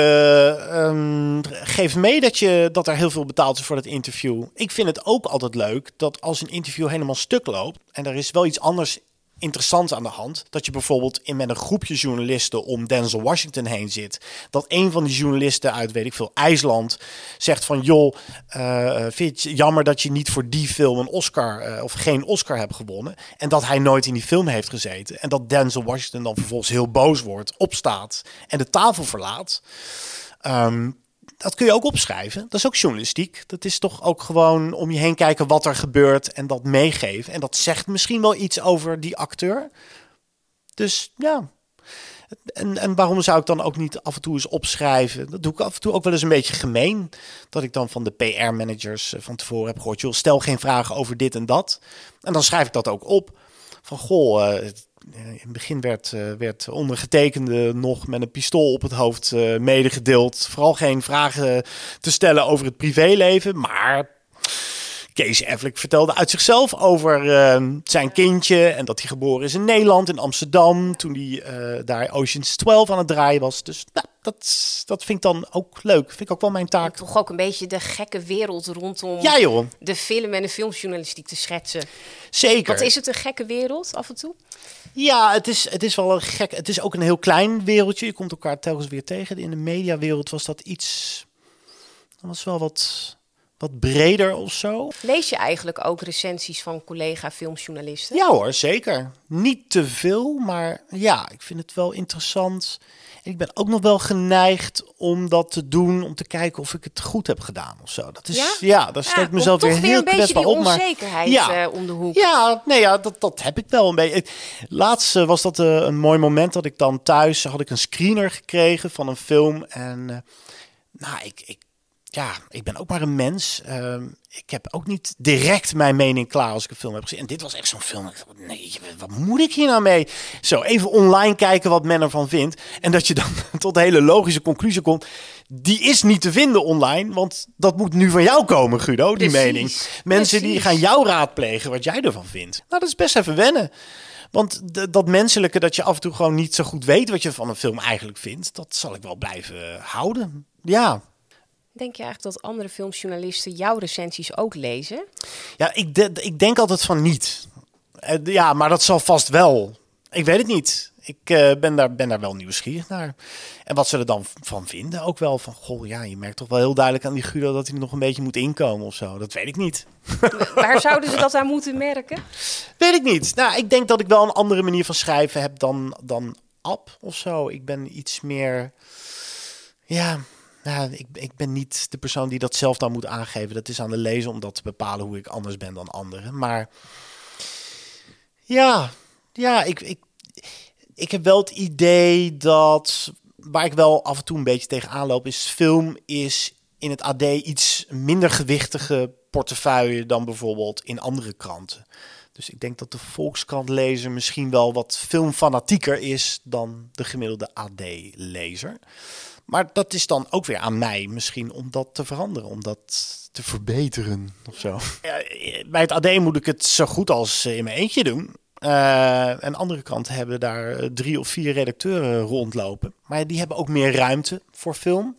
ehm, geeft mee dat, je, dat er heel veel betaald is voor dat interview. Ik vind het ook altijd leuk dat als een interview helemaal stuk loopt en er is wel iets anders interessants aan de hand. Dat je bijvoorbeeld in met een groepje journalisten om Denzel Washington heen zit. Dat een van die journalisten uit, weet ik veel, IJsland zegt van... joh, eh, vind je jammer dat je niet voor die film een Oscar eh, of geen Oscar hebt gewonnen. En dat hij nooit in die film heeft gezeten. En dat Denzel Washington dan vervolgens heel boos wordt, opstaat en de tafel verlaat. Ehm, dat kun je ook opschrijven. Dat is ook journalistiek. Dat is toch ook gewoon om je heen kijken wat er gebeurt en dat meegeven. En dat zegt misschien wel iets over die acteur. Dus ja. En, en waarom zou ik dan ook niet af en toe eens opschrijven? Dat doe ik af en toe ook wel eens een beetje gemeen. Dat ik dan van de PR-managers eh, van tevoren heb gehoord: joh, stel geen vragen over dit en dat. En dan schrijf ik dat ook op. Van goh, uh, in het begin werd, uh, werd ondergetekende nog met een pistool op het hoofd uh, medegedeeld. Vooral geen vragen te stellen over het privéleven. Maar Kees Affleck vertelde uit zichzelf over zijn kindje. En dat hij geboren is in Nederland, in Amsterdam. Toen hij daar Oceans 12 aan het draaien was. Dus nou, dat, dat vind ik dan ook leuk. Vind ik ook wel mijn taak. Toch ook een beetje de gekke wereld rondom ja, joh. de film en de filmjournalistiek te schetsen. Zeker. Wat is het een gekke wereld af en toe? Ja, het is, het is wel een gek. Het is ook een heel klein wereldje. Je komt elkaar telkens weer tegen. In de mediawereld was dat iets. Dat was wel wat, wat breder of zo. Lees je eigenlijk ook recensies van collega filmjournalisten? Ja hoor, zeker. Niet te veel, maar ja, ik vind het wel interessant. En ik ben ook nog wel geneigd om dat te doen, om te kijken of ik het goed heb gedaan of zo. Dat is ja, ja daar ik ja, mezelf weer weer heel een kwetsbaar op. Maar onzekerheid ja, uh, om de hoek. ja, nee, ja, dat, dat heb ik wel een beetje. Laatst uh, was dat uh, een mooi moment dat ik dan thuis had ik een screener gekregen van een film en nou, ik, ik ja, ik ben ook maar een mens. Uh, ik heb ook niet direct mijn mening klaar als ik een film heb gezien. En dit was echt zo'n film. Ik dacht, nee, wat moet ik hier nou mee? Zo, even online kijken wat men ervan vindt. En dat je dan tot de hele logische conclusie komt. Die is niet te vinden online, want dat moet nu van jou komen, Guido, die Precies, mening. Mensen die gaan jou raadplegen wat jij ervan vindt. Nou, dat is best even wennen. Want dat menselijke, dat je af en toe gewoon niet zo goed weet wat je van een film eigenlijk vindt, dat zal ik wel blijven houden. Ja. Denk je eigenlijk dat andere filmjournalisten jouw recensies ook lezen? Ja, ik, de- ik denk altijd van niet. Eh, ja, maar dat zal vast wel. Ik weet het niet. Ik eh, ben, daar, ben daar wel nieuwsgierig naar. En wat ze er dan van vinden ook wel. Van, goh, ja, je merkt toch wel heel duidelijk aan die Guido dat hij nog een beetje moet inkomen of zo. Dat weet ik niet. Waar zouden ze dat aan moeten merken? Weet ik niet. Nou, ik denk dat ik wel een andere manier van schrijven heb dan, dan Ab of zo. Ik ben iets meer... Ja, nou, ik, ik ben niet de persoon die dat zelf dan moet aangeven. Dat is aan de lezer om dat te bepalen hoe ik anders ben dan anderen. Maar ja, ja ik, ik, ik heb wel het idee dat... Waar ik wel af en toe een beetje tegenaan loop, is film is in het AD iets minder gewichtige portefeuille dan bijvoorbeeld in andere kranten. Dus ik denk dat de Volkskrant-lezer misschien wel wat filmfanatieker is dan de gemiddelde AD-lezer. Maar dat is dan ook weer aan mij misschien om dat te veranderen, om dat te verbeteren of zo. Ja, bij het AD moet ik het zo goed als in mijn eentje doen. Eh, en andere kranten hebben daar eh, drie of vier redacteuren rondlopen. Maar die hebben ook meer ruimte voor film.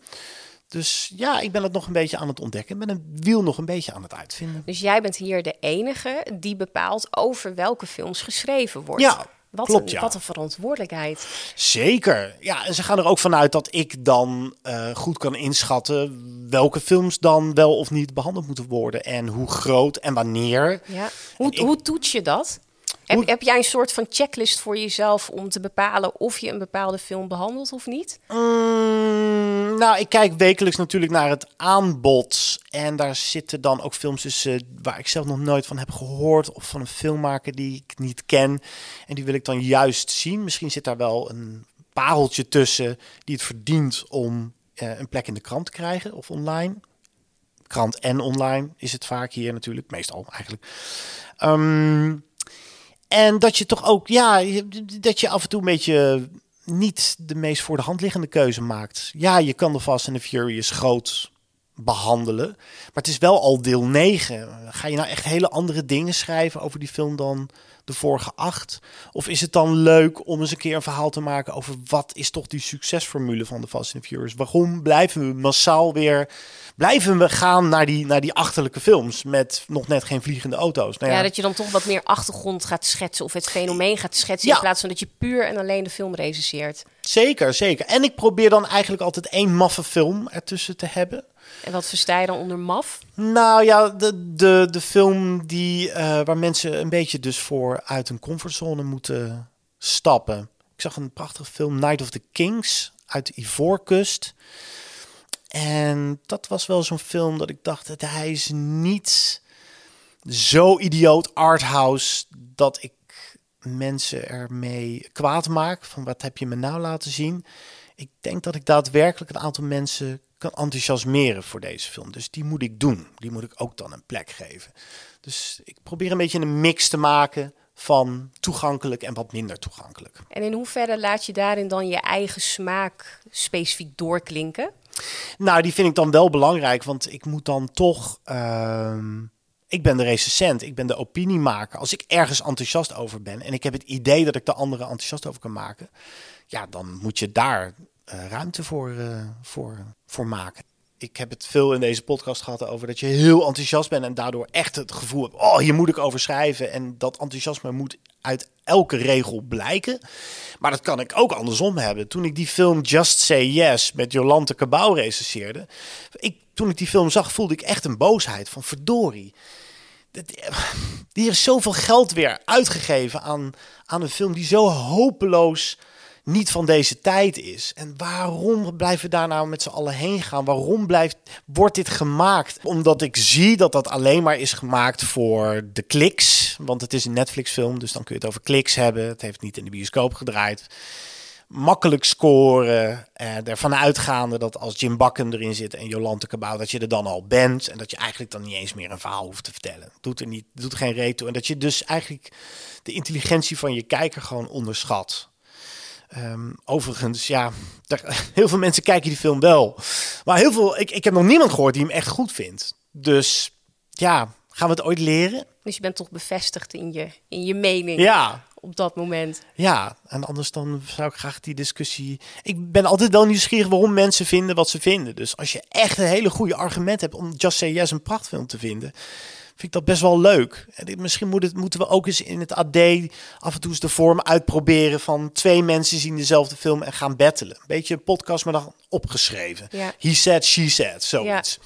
Dus ja, ik ben het nog een beetje aan het ontdekken. Ik ben een wiel nog een beetje aan het uitvinden. Dus jij bent hier de enige die bepaalt over welke films geschreven wordt. Ja, wat klopt, een, ja. Wat een verantwoordelijkheid. Zeker. Ja, en ze gaan er ook vanuit dat ik dan eh, goed kan inschatten welke films dan wel of niet behandeld moeten worden. En hoe groot en wanneer. Ja. Hoe, Ik- hoe toets je dat? Heb, heb jij een soort van checklist voor jezelf om te bepalen of je een bepaalde film behandelt of niet? Mm, nou, ik kijk wekelijks natuurlijk naar het aanbod. En daar zitten dan ook films tussen waar ik zelf nog nooit van heb gehoord. Of van een filmmaker die ik niet ken. En die wil ik dan juist zien. Misschien zit daar wel een pareltje tussen die het verdient om eh, een plek in de krant te krijgen of online. Krant en online is het vaak hier natuurlijk, meestal eigenlijk. Ehm, en dat je toch ook, ja, dat je af en toe een beetje niet de meest voor de hand liggende keuze maakt. Ja, je kan de Fast and the Furious groot behandelen. Maar het is wel al deel 9. Ga je nou echt hele andere dingen schrijven over die film dan de vorige acht? Of is het dan leuk om eens een keer een verhaal te maken over wat is toch die succesformule van de Fast and Furious? Waarom blijven we massaal weer blijven we gaan naar die, naar die achterlijke films met nog net geen vliegende auto's? Nou ja. dat je dan toch wat meer achtergrond gaat schetsen of het fenomeen gaat schetsen Ja. in plaats van dat je puur en alleen de film recenseert. Zeker, zeker. En ik probeer dan eigenlijk altijd één maffe film ertussen te hebben. En wat versta je dan onder maf? Nou ja, de, de, de film die, eh, waar mensen een beetje dus voor uit hun comfortzone moeten stappen. Ik zag een prachtige film, Night of the Kings, uit Ivoorkust. En dat was wel zo'n film dat ik dacht, dat hij is niet zo idioot arthouse dat ik mensen ermee kwaad maak. Van wat heb je me nou laten zien? Ik denk dat ik daadwerkelijk een aantal mensen kan enthousiasmeren voor deze film. Dus die moet ik doen. Die moet ik ook dan een plek geven. Dus ik probeer een beetje een mix te maken van toegankelijk en wat minder toegankelijk. En in hoeverre laat je daarin dan je eigen smaak specifiek doorklinken? Nou, die vind ik dan wel belangrijk, want ik moet dan toch. ehm, ik ben de recensent, ik ben de opiniemaker. Als ik ergens enthousiast over ben en ik heb het idee dat ik de anderen enthousiast over kan maken, ja, dan moet je daar eh, ruimte voor, eh, voor, voor maken. Ik heb het veel in deze podcast gehad over dat je heel enthousiast bent en daardoor echt het gevoel hebt, oh, hier moet ik over schrijven. En dat enthousiasme moet uit elke regel blijken. Maar dat kan ik ook andersom hebben. Toen ik die film Just Say Yes met Jolante Cabau recenseerde, ik, toen ik die film zag, voelde ik echt een boosheid van verdorie. Die is zoveel geld weer uitgegeven aan, aan een film die zo hopeloos niet van deze tijd is. En waarom blijven we daar nou met z'n allen heen gaan? Waarom blijft, wordt dit gemaakt? Omdat ik zie dat dat alleen maar is gemaakt voor de kliks. Want het is een Netflix-film, dus dan kun je het over kliks hebben. Het heeft niet in de bioscoop gedraaid. Makkelijk scoren. Eh, ervan uitgaande dat als Jim Bakken erin zit en Jolante Cabau, dat je er dan al bent. En dat je eigenlijk dan niet eens meer een verhaal hoeft te vertellen. Doet er niet, doet geen reet toe. En dat je dus eigenlijk de intelligentie van je kijker gewoon onderschat. Ehm, overigens, ja, daar- heel veel mensen kijken die film wel. Maar heel veel, ik, ik heb nog niemand gehoord die hem echt goed vindt. Dus ja, gaan we het ooit leren? Dus je bent toch bevestigd in je, in je mening Ja, op dat moment. ja. En anders dan zou ik graag die discussie... Ik ben altijd wel nieuwsgierig waarom mensen vinden wat ze vinden. Dus als je echt een hele goede argument hebt om Just Say Yes een prachtfilm te vinden... vind ik dat best wel leuk. En misschien moet het, moeten we ook eens in het AD af en toe eens de vorm uitproberen... van twee mensen zien dezelfde film en gaan battelen. Een beetje een podcast, maar dan opgeschreven. Ja. He said, she said, zoiets.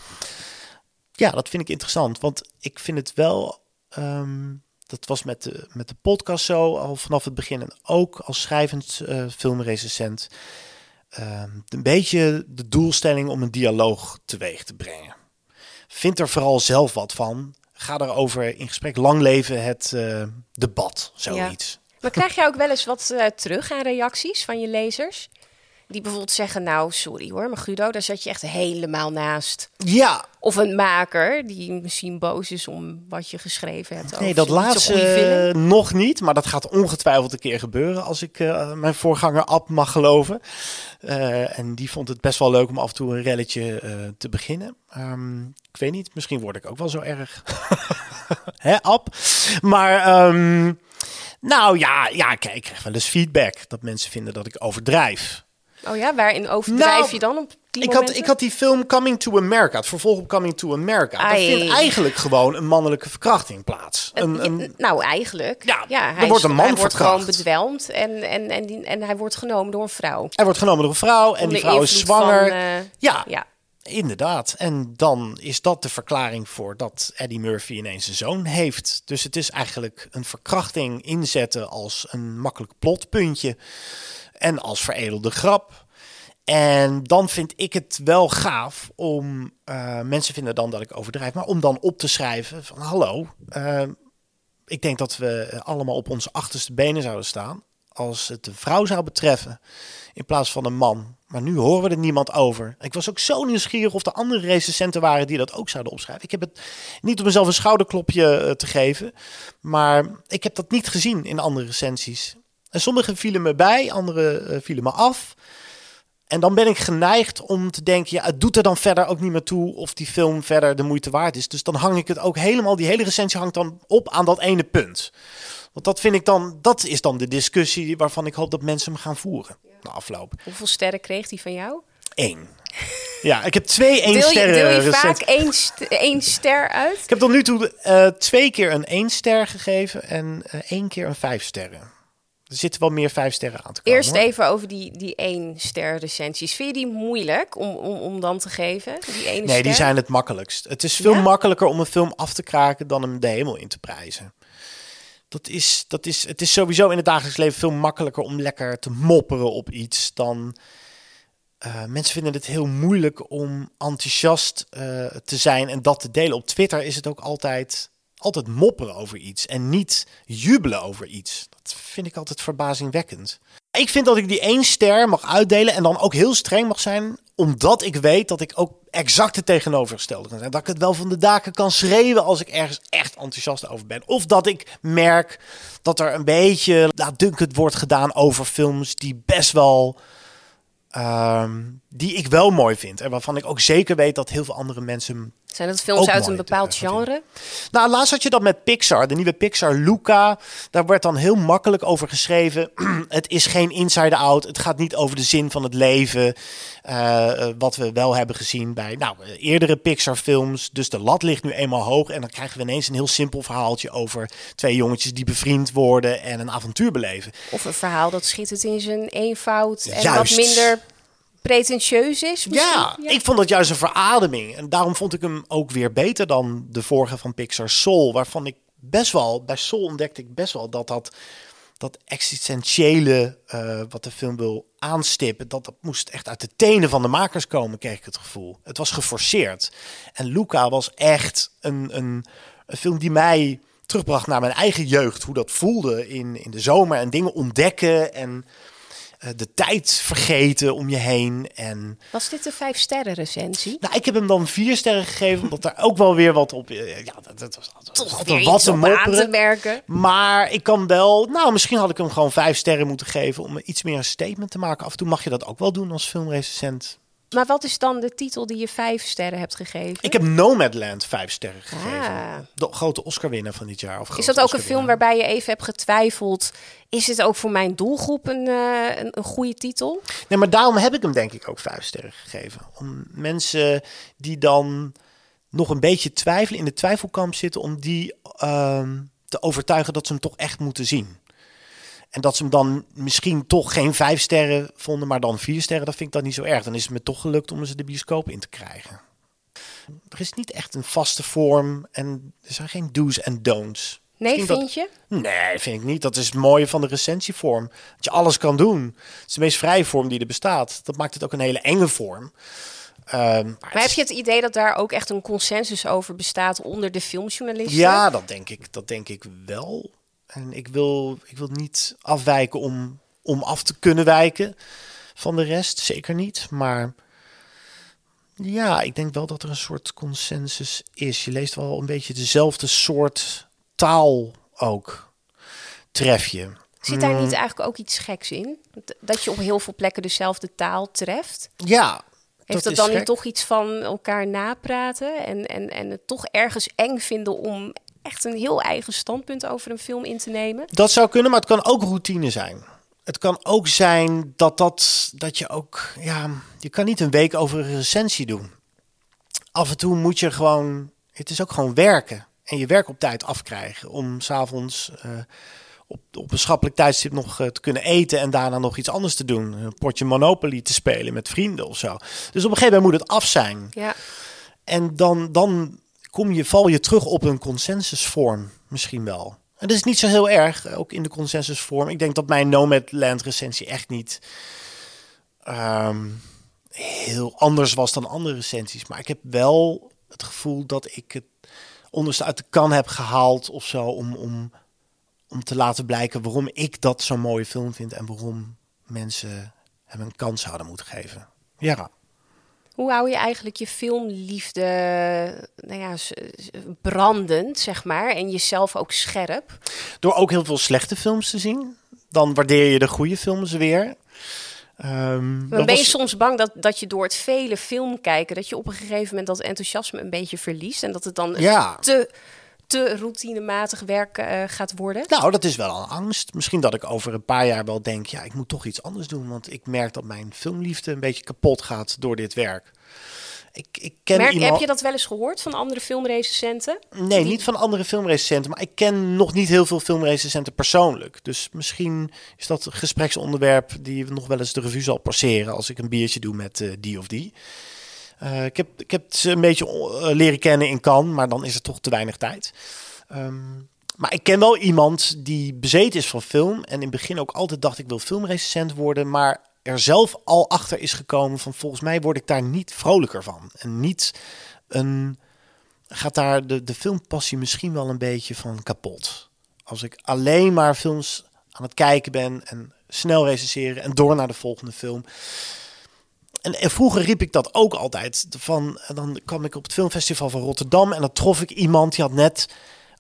Ja. dat vind ik interessant. Want ik vind het wel... ehm, dat was met de, met de podcast zo, al vanaf het begin. En ook als schrijvend eh, filmrecensent. ehm, een beetje de doelstelling om een dialoog teweeg te brengen. Vind er vooral zelf wat van. Ga erover in gesprek. Lang leven het eh, debat, zoiets. Maar krijg je ook wel eens wat eh, terug aan reacties van je lezers? Die bijvoorbeeld zeggen, nou sorry hoor, maar Guido, daar zat je echt helemaal naast. Ja, Of een maker die misschien boos is om wat je geschreven hebt. nee, dat laatste nog niet. Maar dat gaat ongetwijfeld een keer gebeuren als ik eh, mijn voorganger Ab mag geloven. Eh, en die vond het best wel leuk om af en toe een relletje eh, te beginnen. Ehm, ik weet niet, misschien word ik ook wel zo erg. Hè, Ab? Maar ehm, nou ja, ja, kijk, ik krijg wel eens feedback dat mensen vinden dat ik overdrijf. Oh ja, waarin overdrijf Nou, je dan op die Ik had, ik had die film Coming to America, het vervolg op Coming to America. Daar Ai. vindt eigenlijk gewoon een mannelijke verkrachting plaats. Een, een, nou, eigenlijk. Ja, hij wordt een man Hij wordt gewoon bedwelmd en, en, en, die- en hij wordt genomen door een vrouw. hij wordt genomen door een vrouw en die vrouw is zwanger. van, eh, ja, ja. inderdaad. En dan is dat de verklaring voor dat Eddie Murphy ineens een zoon heeft. Dus het is eigenlijk een verkrachting inzetten als een makkelijk plotpuntje. En als veredelde grap. En dan vind ik het wel gaaf om, eh, mensen vinden dan dat ik overdrijf, maar om dan op te schrijven van hallo, eh, ik denk dat we allemaal op onze achterste benen zouden staan als het een vrouw zou betreffen in plaats van een man. Maar nu horen we er niemand over. Ik was ook zo nieuwsgierig of er andere recensenten waren die dat ook zouden opschrijven. Ik heb het niet om mezelf een schouderklopje eh, te geven, maar ik heb dat niet gezien in andere recensies. En sommige vielen me bij, andere eh, vielen me af. En dan ben ik geneigd om te denken, ja, het doet er dan verder ook niet meer toe of die film verder de moeite waard is. Dus dan hang ik het ook helemaal, die hele recensie hangt dan op aan dat ene punt. Want dat vind ik dan, dat is dan de discussie waarvan ik hoop dat mensen hem gaan voeren na afloop. Hoeveel sterren kreeg die van jou? Eén. Ja, ik heb twee één sterren deel je vaak één, st- één ster uit? Ik heb tot nu toe eh, twee keer een één ster gegeven en eh, één keer een vijf sterren. Er zitten wel meer vijf sterren aan te komen. Eerst hoor. even over die, die één ster recensies. Vind je die moeilijk om, om, om dan te geven? Die ene Nee, die zijn het makkelijkst. Het is veel Ja? makkelijker om een film af te kraken dan hem de hemel in te prijzen. Dat is, dat is, het is sowieso in het dagelijks leven veel makkelijker om lekker te mopperen op iets dan. eh, mensen vinden het heel moeilijk om enthousiast eh, te zijn en dat te delen. Op Twitter is het ook altijd, altijd mopperen over iets en niet jubelen over iets. Dat vind ik altijd verbazingwekkend. Ik vind dat ik die één ster mag uitdelen en dan ook heel streng mag zijn, omdat ik weet dat ik ook exact het tegenovergestelde kan zijn. Dat ik het wel van de daken kan schreeuwen als ik ergens echt enthousiast over ben. Of dat ik merk dat er een beetje laatdunkend wordt gedaan over films die best wel. ehm, die ik wel mooi vind. En waarvan ik ook zeker weet dat heel veel andere mensen Zijn dat films Ook uit mooi een bepaald genre? nou, laatst had je dat met Pixar, de nieuwe Pixar Luca. Daar werd dan heel makkelijk over geschreven. het is geen inside out. Het gaat niet over de zin van het leven. eh, eh, wat we wel hebben gezien bij nou, eerdere Pixar-films. Dus de lat ligt nu eenmaal hoog. En dan krijgen we ineens een heel simpel verhaaltje over twee jongetjes die bevriend worden en een avontuur beleven. Of een verhaal dat schittert in zijn eenvoud en Juist. wat minder pretentieus is? misschien? Ja, ik vond dat juist een verademing. En daarom vond ik hem ook weer beter dan de vorige van Pixar, Soul. Waarvan ik best wel, bij Soul ontdekte ik best wel dat dat, dat existentiële eh, wat de film wil aanstippen, dat dat moest echt uit de tenen van de makers komen, kreeg ik het gevoel. Het was geforceerd. En Luca was echt een, een, een film die mij terugbracht naar mijn eigen jeugd. Hoe dat voelde in, in de zomer en dingen ontdekken en de tijd vergeten om je heen. En Was dit een vijf sterren recensie? nou, ik heb hem dan vier sterren gegeven, omdat daar ook wel weer wat op. eh, Ja, dat, dat was altijd, Toch weer wat op aan te merken. Maar ik kan wel, nou, misschien had ik hem gewoon vijf sterren moeten geven om iets meer een statement te maken. Af en toe mag je dat ook wel doen als filmrecensent. Maar wat is dan de titel die je vijf sterren hebt gegeven? Ik heb Nomadland vijf sterren gegeven. Ah. De grote Oscar-winnaar van dit jaar. Of Is dat ook een film waarbij je even hebt getwijfeld? Is dit ook voor mijn doelgroep een, eh, een, een goede titel? Nee, maar daarom heb ik hem denk ik ook vijf sterren gegeven. Om mensen die dan nog een beetje twijfelen, in de twijfelkamp zitten, om die ehm, te overtuigen dat ze hem toch echt moeten zien. En dat ze hem dan misschien toch geen vijf sterren vonden, maar dan vier sterren, dat vind ik dan niet zo erg. Dan is het me toch gelukt om ze de bioscoop in te krijgen. Er is niet echt een vaste vorm en er zijn geen do's en don'ts. Nee, Misschien vind je? Nee, vind ik niet. Dat is het mooie van de recensievorm. Dat je alles kan doen. Het is de meest vrije vorm die er bestaat. Dat maakt het ook een hele enge vorm. Ehm, maar heb is- je het idee dat daar ook echt een consensus over bestaat onder de filmjournalisten? Ja, dat denk ik. Dat denk ik wel. En ik wil, ik wil niet afwijken om, om af te kunnen wijken van de rest. Zeker niet. Maar ja, ik denk wel dat er een soort consensus is. Je leest wel een beetje dezelfde soort taal ook. Tref je. Zit daar Mm. niet eigenlijk ook iets geks in? Dat je op heel veel plekken dezelfde taal treft? Ja. Heeft dat, dan gek. niet toch iets van elkaar napraten en, en, en het toch ergens eng vinden om echt een heel eigen standpunt over een film in te nemen? Dat zou kunnen, maar het kan ook routine zijn. Het kan ook zijn dat, dat, dat je ook, ja, je kan niet een week over een recensie doen. Af en toe moet je gewoon, het is ook gewoon werken. En je werk op tijd afkrijgen om s'avonds uh, op, op een schappelijk tijdstip nog uh, te kunnen eten en daarna nog iets anders te doen. Een potje Monopoly te spelen met vrienden of zo. Dus op een gegeven moment moet het af zijn. Ja. En dan, dan kom je, val je terug op een consensusvorm misschien wel. En dat is niet zo heel erg, ook in de consensusvorm. Ik denk dat mijn Nomadland recensie echt niet um, heel anders was dan andere recensies. Maar ik heb wel het gevoel dat ik het onderste uit de kan heb gehaald of zo. Om, om, om te laten blijken waarom ik dat zo'n mooie film vind. En waarom mensen hem een kans zouden moeten geven. Ja. Hoe hou je eigenlijk je filmliefde nou ja, brandend, zeg maar, en jezelf ook scherp? Door ook heel veel slechte films te zien. Dan waardeer je de goede films weer. Dan dat ben je soms bang dat, dat je door het vele film kijken... dat je op een gegeven moment dat enthousiasme een beetje verliest... en dat het dan Ja. te, te routinematig werk eh, gaat worden. Nou, dat is wel een angst. Misschien dat ik over een paar jaar wel denk, ja, ik moet toch iets anders doen. Want ik merk dat mijn filmliefde een beetje kapot gaat door dit werk. Ik, ik ken Merk, iemand... Heb je dat wel eens gehoord van andere filmrecensenten? Nee, Die- niet van andere filmrecensenten, maar ik ken nog niet heel veel filmrecensenten persoonlijk. Dus misschien is dat een gespreksonderwerp die nog wel eens de revue zal passeren als ik een biertje doe met eh, die of die. Eh, ik, heb, ik heb ze een beetje eh, leren kennen in Cannes, maar dan is er toch te weinig tijd. Ehm, maar ik ken wel iemand die bezeten is van film en in het begin ook altijd dacht ik wil filmrecensent worden, maar er zelf al achter is gekomen van volgens mij word ik daar niet vrolijker van. En niet een gaat daar de, de filmpassie misschien wel een beetje van kapot. Als ik alleen maar films aan het kijken ben en snel recenseren en door naar de volgende film. En, vroeger riep ik dat ook altijd. Van, dan kwam ik op het filmfestival van Rotterdam en dan trof ik iemand die had net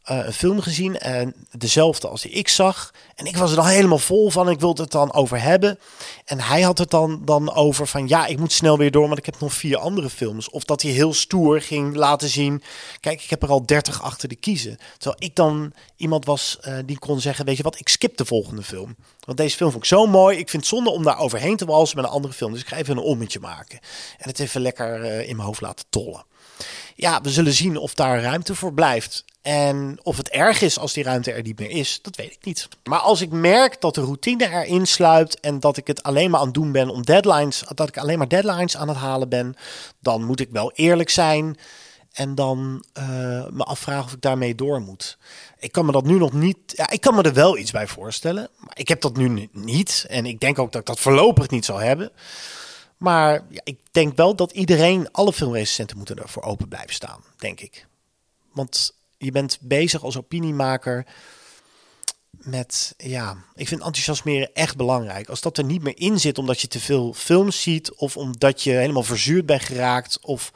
eh, een film gezien en dezelfde als die ik zag. En ik was er dan helemaal vol van. Ik wilde het dan over hebben. En hij had het dan, dan over van ja, ik moet snel weer door, want ik heb nog vier andere films. Of dat hij heel stoer ging laten zien. Kijk, ik heb er al dertig achter de kiezen. Terwijl ik dan iemand was eh, die kon zeggen, weet je wat, ik skip de volgende film. Want deze film vond ik zo mooi. Ik vind het zonde om daar overheen te walsen met een andere film. Dus ik ga even een ommetje maken. En het even lekker eh, in mijn hoofd laten tollen. Ja, we zullen zien of daar ruimte voor blijft. En of het erg is als die ruimte er niet meer is, dat weet ik niet. Maar als ik merk dat de routine erin sluipt en dat ik het alleen maar aan het doen ben om deadlines, dat ik alleen maar deadlines aan het halen ben, dan moet ik wel eerlijk zijn en dan eh, me afvragen of ik daarmee door moet. Ik kan me dat nu nog niet. Ja, ik kan me er wel iets bij voorstellen, maar ik heb dat nu ni- niet. En ik denk ook dat ik dat voorlopig niet zal hebben. Maar ja, ik denk wel dat iedereen, alle filmrecensenten moeten ervoor open blijven staan, denk ik. Want je bent bezig als opiniemaker met, ja, ik vind enthousiasmeren echt belangrijk. Als dat er niet meer in zit omdat je te veel films ziet of omdat je helemaal verzuurd bent geraakt of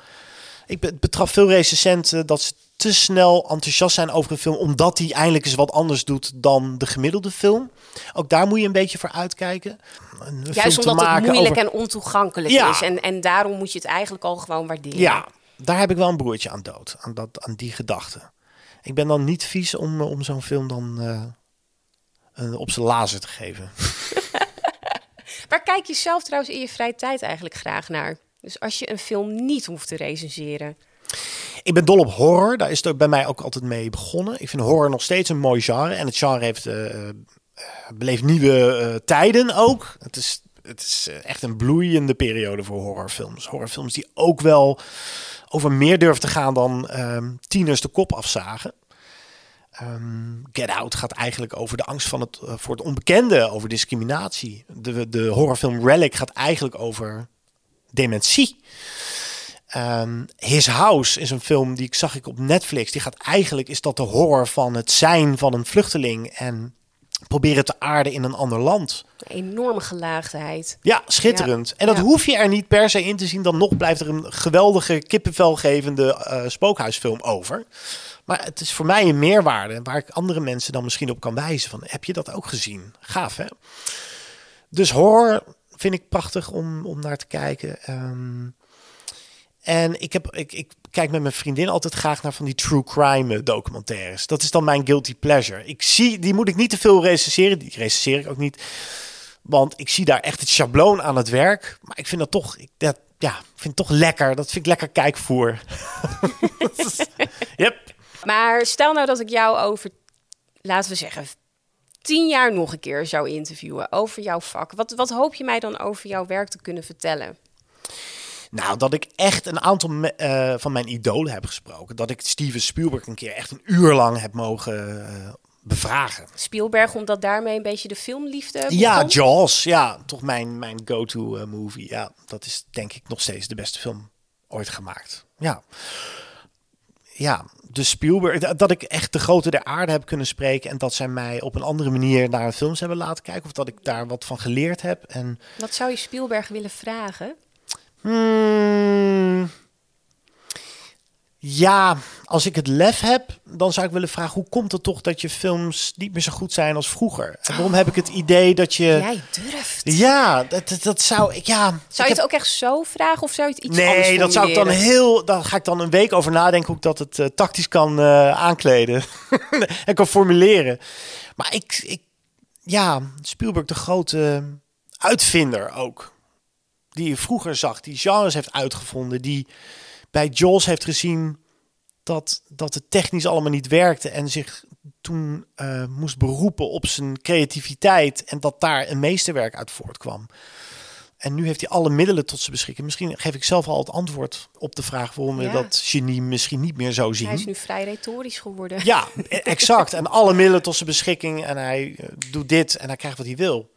ik be- betrap veel recensenten dat ze te snel enthousiast zijn over een film omdat die eindelijk eens wat anders doet dan de gemiddelde film. Ook daar moet je een beetje voor uitkijken. Een film Juist te omdat het moeilijk over- en ontoegankelijk Ja. is. En, en daarom moet je het eigenlijk al gewoon waarderen. Ja, daar heb ik wel een broertje aan dood, aan, dat, aan die gedachte. Ik ben dan niet vies om, eh, om zo'n film dan eh, eh, op zijn lazer te geven. Waar kijk je zelf trouwens in je vrije tijd eigenlijk graag naar? Dus als je een film niet hoeft te recenseren. Ik ben dol op horror. Daar is het ook bij mij ook altijd mee begonnen. Ik vind horror nog steeds een mooi genre. En het genre heeft beleeft nieuwe eh, tijden ook. Het is, het is echt een bloeiende periode voor horrorfilms. Horrorfilms die ook wel over meer durven te gaan dan ehm, tieners de kop afzagen. Ehm, Get Out gaat eigenlijk over de angst van het, voor het onbekende, over discriminatie. De, de horrorfilm Relic gaat eigenlijk over dementie. Ehm, His House is een film die ik zag ik op Netflix. Die gaat eigenlijk is dat de horror van het zijn van een vluchteling en proberen te aarden in een ander land. Een enorme gelaagdheid. Ja, schitterend. Ja. En dat Ja. hoef je er niet per se in te zien. Dan nog blijft er een geweldige kippenvelgevende eh, spookhuisfilm over. Maar het is voor mij een meerwaarde waar ik andere mensen dan misschien op kan wijzen. Van, heb je dat ook gezien? Gaaf, hè? Dus horror vind ik prachtig om, om naar te kijken. Ehm, en ik, heb, ik, ik kijk met mijn vriendin altijd graag naar van die true crime documentaires. Dat is dan mijn guilty pleasure. Ik zie, die moet ik niet te veel recenseren. Die recenseer ik ook niet. Want ik zie daar echt het schabloon aan het werk. Maar ik vind dat toch, ik, dat, ja, vind toch lekker. Dat vind ik lekker kijkvoer. yep. Maar stel nou dat ik jou over, laten we zeggen, tien jaar nog een keer zou interviewen over jouw vak. Wat, wat hoop je mij dan over jouw werk te kunnen vertellen? Nou, dat ik echt een aantal me- eh, van mijn idolen heb gesproken. Dat ik Steven Spielberg een keer echt een uur lang heb mogen eh, bevragen. Spielberg, omdat daarmee een beetje de filmliefde Ja? Jaws. Ja, toch mijn, mijn go-to eh, movie. Ja, dat is denk ik nog steeds de beste film ooit gemaakt. Ja. Ja, dus Spielberg, dat- dat ik echt de grote der aarde heb kunnen spreken en dat zij mij op een andere manier naar films hebben laten kijken of dat ik daar wat van geleerd heb. En Wat zou je Spielberg willen vragen? Hmm. Ja, als ik het lef heb, dan zou ik willen vragen: hoe komt het toch dat je films niet meer zo goed zijn als vroeger? En waarom heb ik het idee dat je. Jij durft. Ja, dat, dat, dat zou ik. Ja, Zou je het ook echt zo vragen of zou je het iets Nee, anders dat zou ik dan heel. Daar ga ik dan een week over nadenken hoe ik dat het eh, tactisch kan eh, aankleden en kan formuleren. Maar ik, ik, ja, Spielberg, de grote uitvinder ook. Die je vroeger zag, die genres heeft uitgevonden, die bij Jaws heeft gezien dat, dat het technisch allemaal niet werkte en zich toen eh, moest beroepen op zijn creativiteit en dat daar een meesterwerk uit voortkwam. En nu heeft hij alle middelen tot zijn beschikking. Misschien geef ik zelf al het antwoord op de vraag waarom we dat genie misschien niet meer zo zien. Hij is nu vrij retorisch geworden. Ja, e- exact. En alle middelen tot zijn beschikking. En hij eh, doet dit en hij krijgt wat hij wil.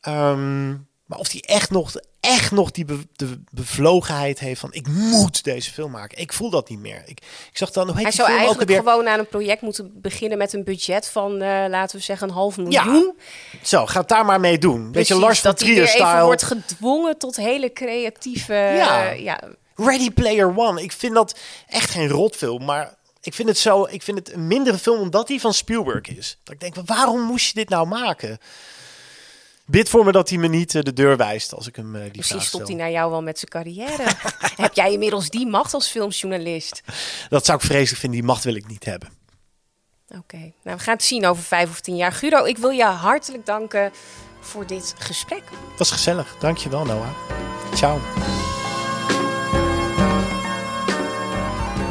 Ehm, maar of hij echt nog, echt nog die be- de bevlogenheid heeft van... ik moet deze film maken. Ik voel dat niet meer. Ik, ik zag dan, hoe heet Hij zou ook eigenlijk gewoon aan een project moeten beginnen met een budget van, eh, laten we zeggen, een half miljoen. Zo, ga het daar maar mee doen. Beetje Lars van dat hij weer even Trier-style. wordt gedwongen tot hele creatieve... Ja. ja. Ready Player One. Ik vind dat echt geen rotfilm, maar ik vind het zo. Ik vind het een mindere film omdat hij van Spielberg is. Dat ik denk, waarom moest je dit nou maken? Bid voor me dat hij me niet eh, de deur wijst als ik hem eh, die Misschien vraag stopt hij naar jou wel met zijn carrière. Heb jij inmiddels die macht als filmjournalist? Dat zou ik vreselijk vinden. Die macht wil ik niet hebben. Oké, nou we gaan het zien over vijf of tien jaar. Guido, ik wil je hartelijk danken voor dit gesprek. Dat was gezellig. Dankjewel, Noah. Ciao.